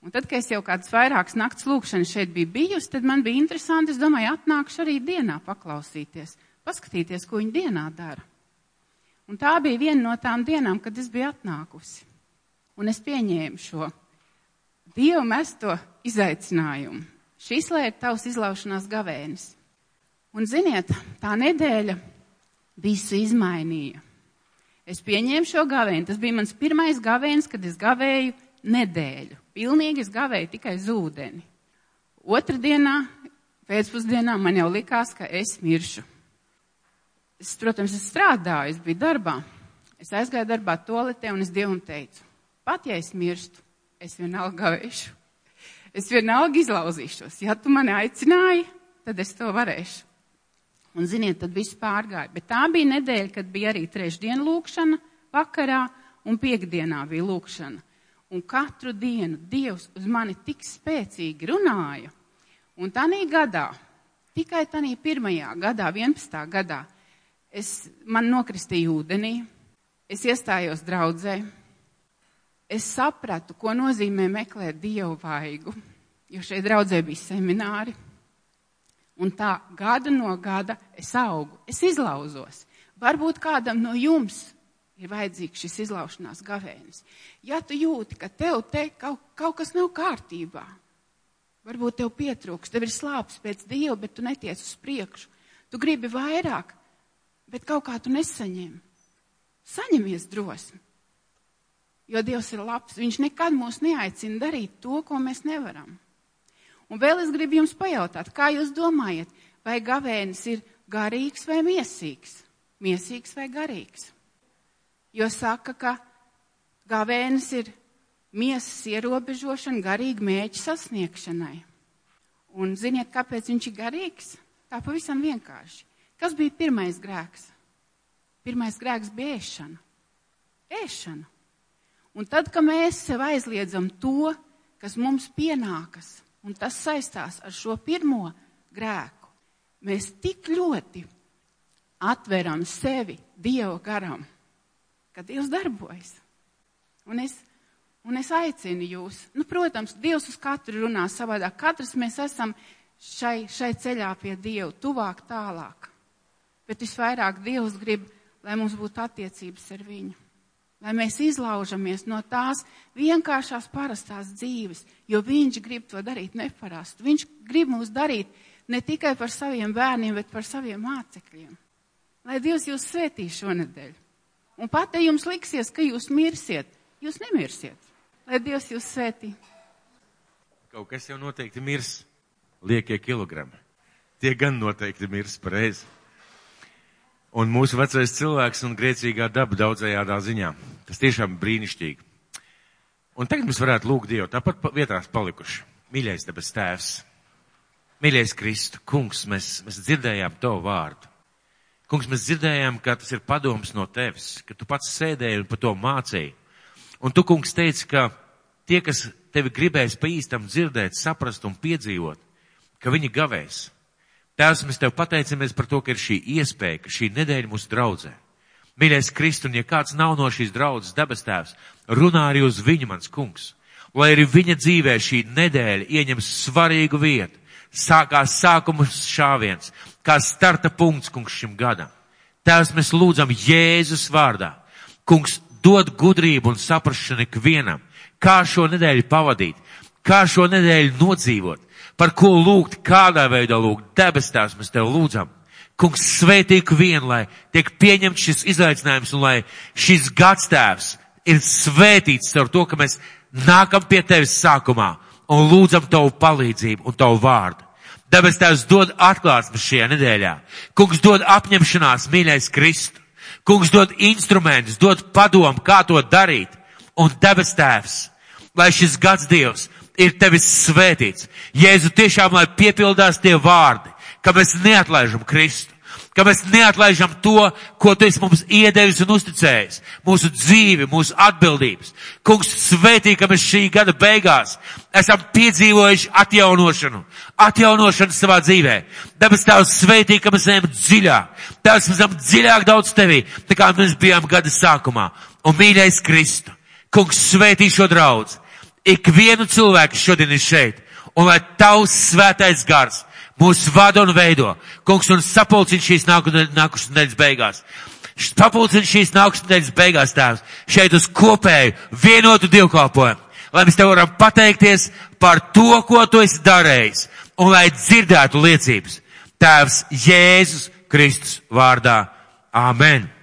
Un tad, kad es jau kādas vairākas nakts lūkšanas šeit biju bijusi, tad man bija interesanti, es domāju, atnākšu arī dienā paklausīties, paskatīties, ko viņa dienā dara. Un tā bija viena no tām dienām, kad es biju atnākusi. Un es pieņēmu šo Dievu mesto izaicinājumu. Šis lai ir tavs izlaušanās gavēnis. Un ziniet, tā nedēļa visu izmainīja. Es pieņēmu šo gavēni. Tas bija mans pirmais gavēnis, kad es gavēju nedēļu. Pilnīgi es gavēju tikai zūdeni. Otradienā, pēcpusdienā man jau likās, ka es miršu. Es, protams, es strādāju, es biju darbā. Es aizgāju darbā toaletē un es Dievam teicu, pat ja es mirstu, es vienalga gavēšu. Es vienalga izlauzīšos. Ja tu mani aicināji, tad es to varēšu. Un ziniet, tad viss pārgāja. Bet tā bija nedēļa, kad bija arī trešdiena lūkšana vakarā un piekdienā bija lūkšana. Un katru dienu Dievs uz mani tik spēcīgi runāja. Un tādā gadā, tikai tādā pirmajā gadā, 11. gadā, es, man nokristīja ūdenī, es iestājos draudzē, es sapratu, ko nozīmē meklēt Dievu vaigu, jo šeit draudzē bija semināri. Un tā gada no gada es augu, es izlauzos. Varbūt kādam no jums ir vajadzīgs šis izlaušanās gavēnis. Ja tu jūti, ka tev te kaut, kaut kas nav kārtībā, varbūt tev pietrūks, tev ir slāpes pēc Dieva, bet tu netiec uz priekšu. Tu gribi vairāk, bet kaut kā tu nesaņem. Saņemies drosmi. Jo Dievs ir labs. Viņš nekad mūs neaicina darīt to, ko mēs nevaram. Un vēl es gribu jums pajautāt, kā jūs domājat, vai gavēnis ir garīgs vai miesīgs? Miesīgs vai garīgs? jo saka, ka gavēnis ir miesas ierobežošana garīgi mēģi sasniegšanai. Un ziniet, kāpēc viņš ir garīgs? Tā pavisam vienkārši. Kas bija pirmais grēks? Pirmais grēks bija ēšana. Ēšana. Un tad, kad mēs sev aizliedzam to, kas mums pienākas, un tas saistās ar šo pirmo grēku, mēs tik ļoti atveram sevi Dieva garam ka Dievs darbojas. Un es, Un es aicinu jūs, nu, protams, Dievs uz katru runā savādāk. Katrs mēs esam šai, šai ceļā pie Dieva, tuvāk, tālāk. Bet visvairāk Dievs grib, lai mums būtu attiecības ar viņu. Lai mēs izlaužamies no tās vienkāršās parastās dzīves, jo viņš grib to darīt neparastu. Viņš grib mūs darīt ne tikai par saviem bērniem, bet par saviem mācekļiem. Lai Dievs jūs svētī šonedēļ. Un pat, ja jums liksies, ka jūs mirsiet, jūs nemirsiet. Lai Dievs jūs svētī. Kaut kas jau noteikti mirs, liekie kilogrami. Tie gan noteikti mirs pareizi. Un mūsu vecais cilvēks un grēcīgā daba daudzējādā ziņā. Tas tiešām brīnišķīgi. Un tagad mēs varētu lūgt Dievu, tāpat pa- vietās palikuši. Mīļais debes tēvs, mīļais Kristu, kungs, mēs, mēs dzirdējām tavu vārdu. Kungs, mēs dzirdējām, ka tas ir padoms no tevis, ka tu pats sēdēji un par to mācīji. Un tu, kungs, teici, ka tie, kas tevi gribēs pa īstam dzirdēt, saprast un piedzīvot, ka viņi gavēs. Tēvs, mēs tev pateicamies par to, ka ir šī iespēja, ka šī nedēļa mūs draudzē. Mīļais Kristu, un ja kāds nav no šīs draudzes debes tēvs, runā arī uz viņu, mans kungs. Lai arī viņa dzīvē šī nedēļa ieņem svarīgu vietu, sākās sākuma šāviens, kā starta punkts, kungs, šim gadam. Tēvs, mēs lūdzam Jēzus vārdā. Kungs, dod gudrību un saprašanu ikvienam, kā šo nedēļu pavadīt, kā šo nedēļu nodzīvot, par ko lūgt, kādā veidā lūgt, debes tēvs, mēs tev lūdzam. Kungs, svētī ikvienu, lai tiek pieņemts šis izaicinājums un lai šis gads tēvs ir svētīts ar to, ka mēs nākam pie tevis sākumā un lūdzam tavu palīdzību un tavu vārdu. Debes tēvs dod atklāsmes šajā nedēļā. Kungs dod apņemšanās, mīļais Kristu. Kungs dod instrumentus, dod padomu, kā to darīt. Un debes tēvs, lai šis gads Dievs ir tevis svētīts. Jēzu tiešām, lai piepildās tie vārdi, ka mēs neatlaižam Kristu, ka mēs neatlaižam to, ko tu esi mums iedevis un uzticējis. Mūsu dzīvi, mūsu atbildības. Kungs svētī, ka mēs šī gada beigās esam piedzīvojuši atjaunošanu, atjaunošanu savā dzīvē. Dabas tavs svētī, ka mēs ejam dziļāk. Tās mēs esam dziļāk daudz tevī, tā kā mēs bijām gada sākumā. Un mīļais Kristu, kungs svētī šo draudz. Ikvienu cilvēku šodien ir šeit. Un lai tavs svētais gars mūs vada un veido. Kungs un sapulcina šīs nākušas nedēļas beigās. Sapulcina šīs nākušas nedēļas beigās tēvs. Šeit uz kopēju vienotu dievkalpojumu. Lai mēs tev varam pateikties par to, ko tu esi darījis. Un lai dzirdētu liecības. Tēvs Jēzus Kristus vārdā. Āmen.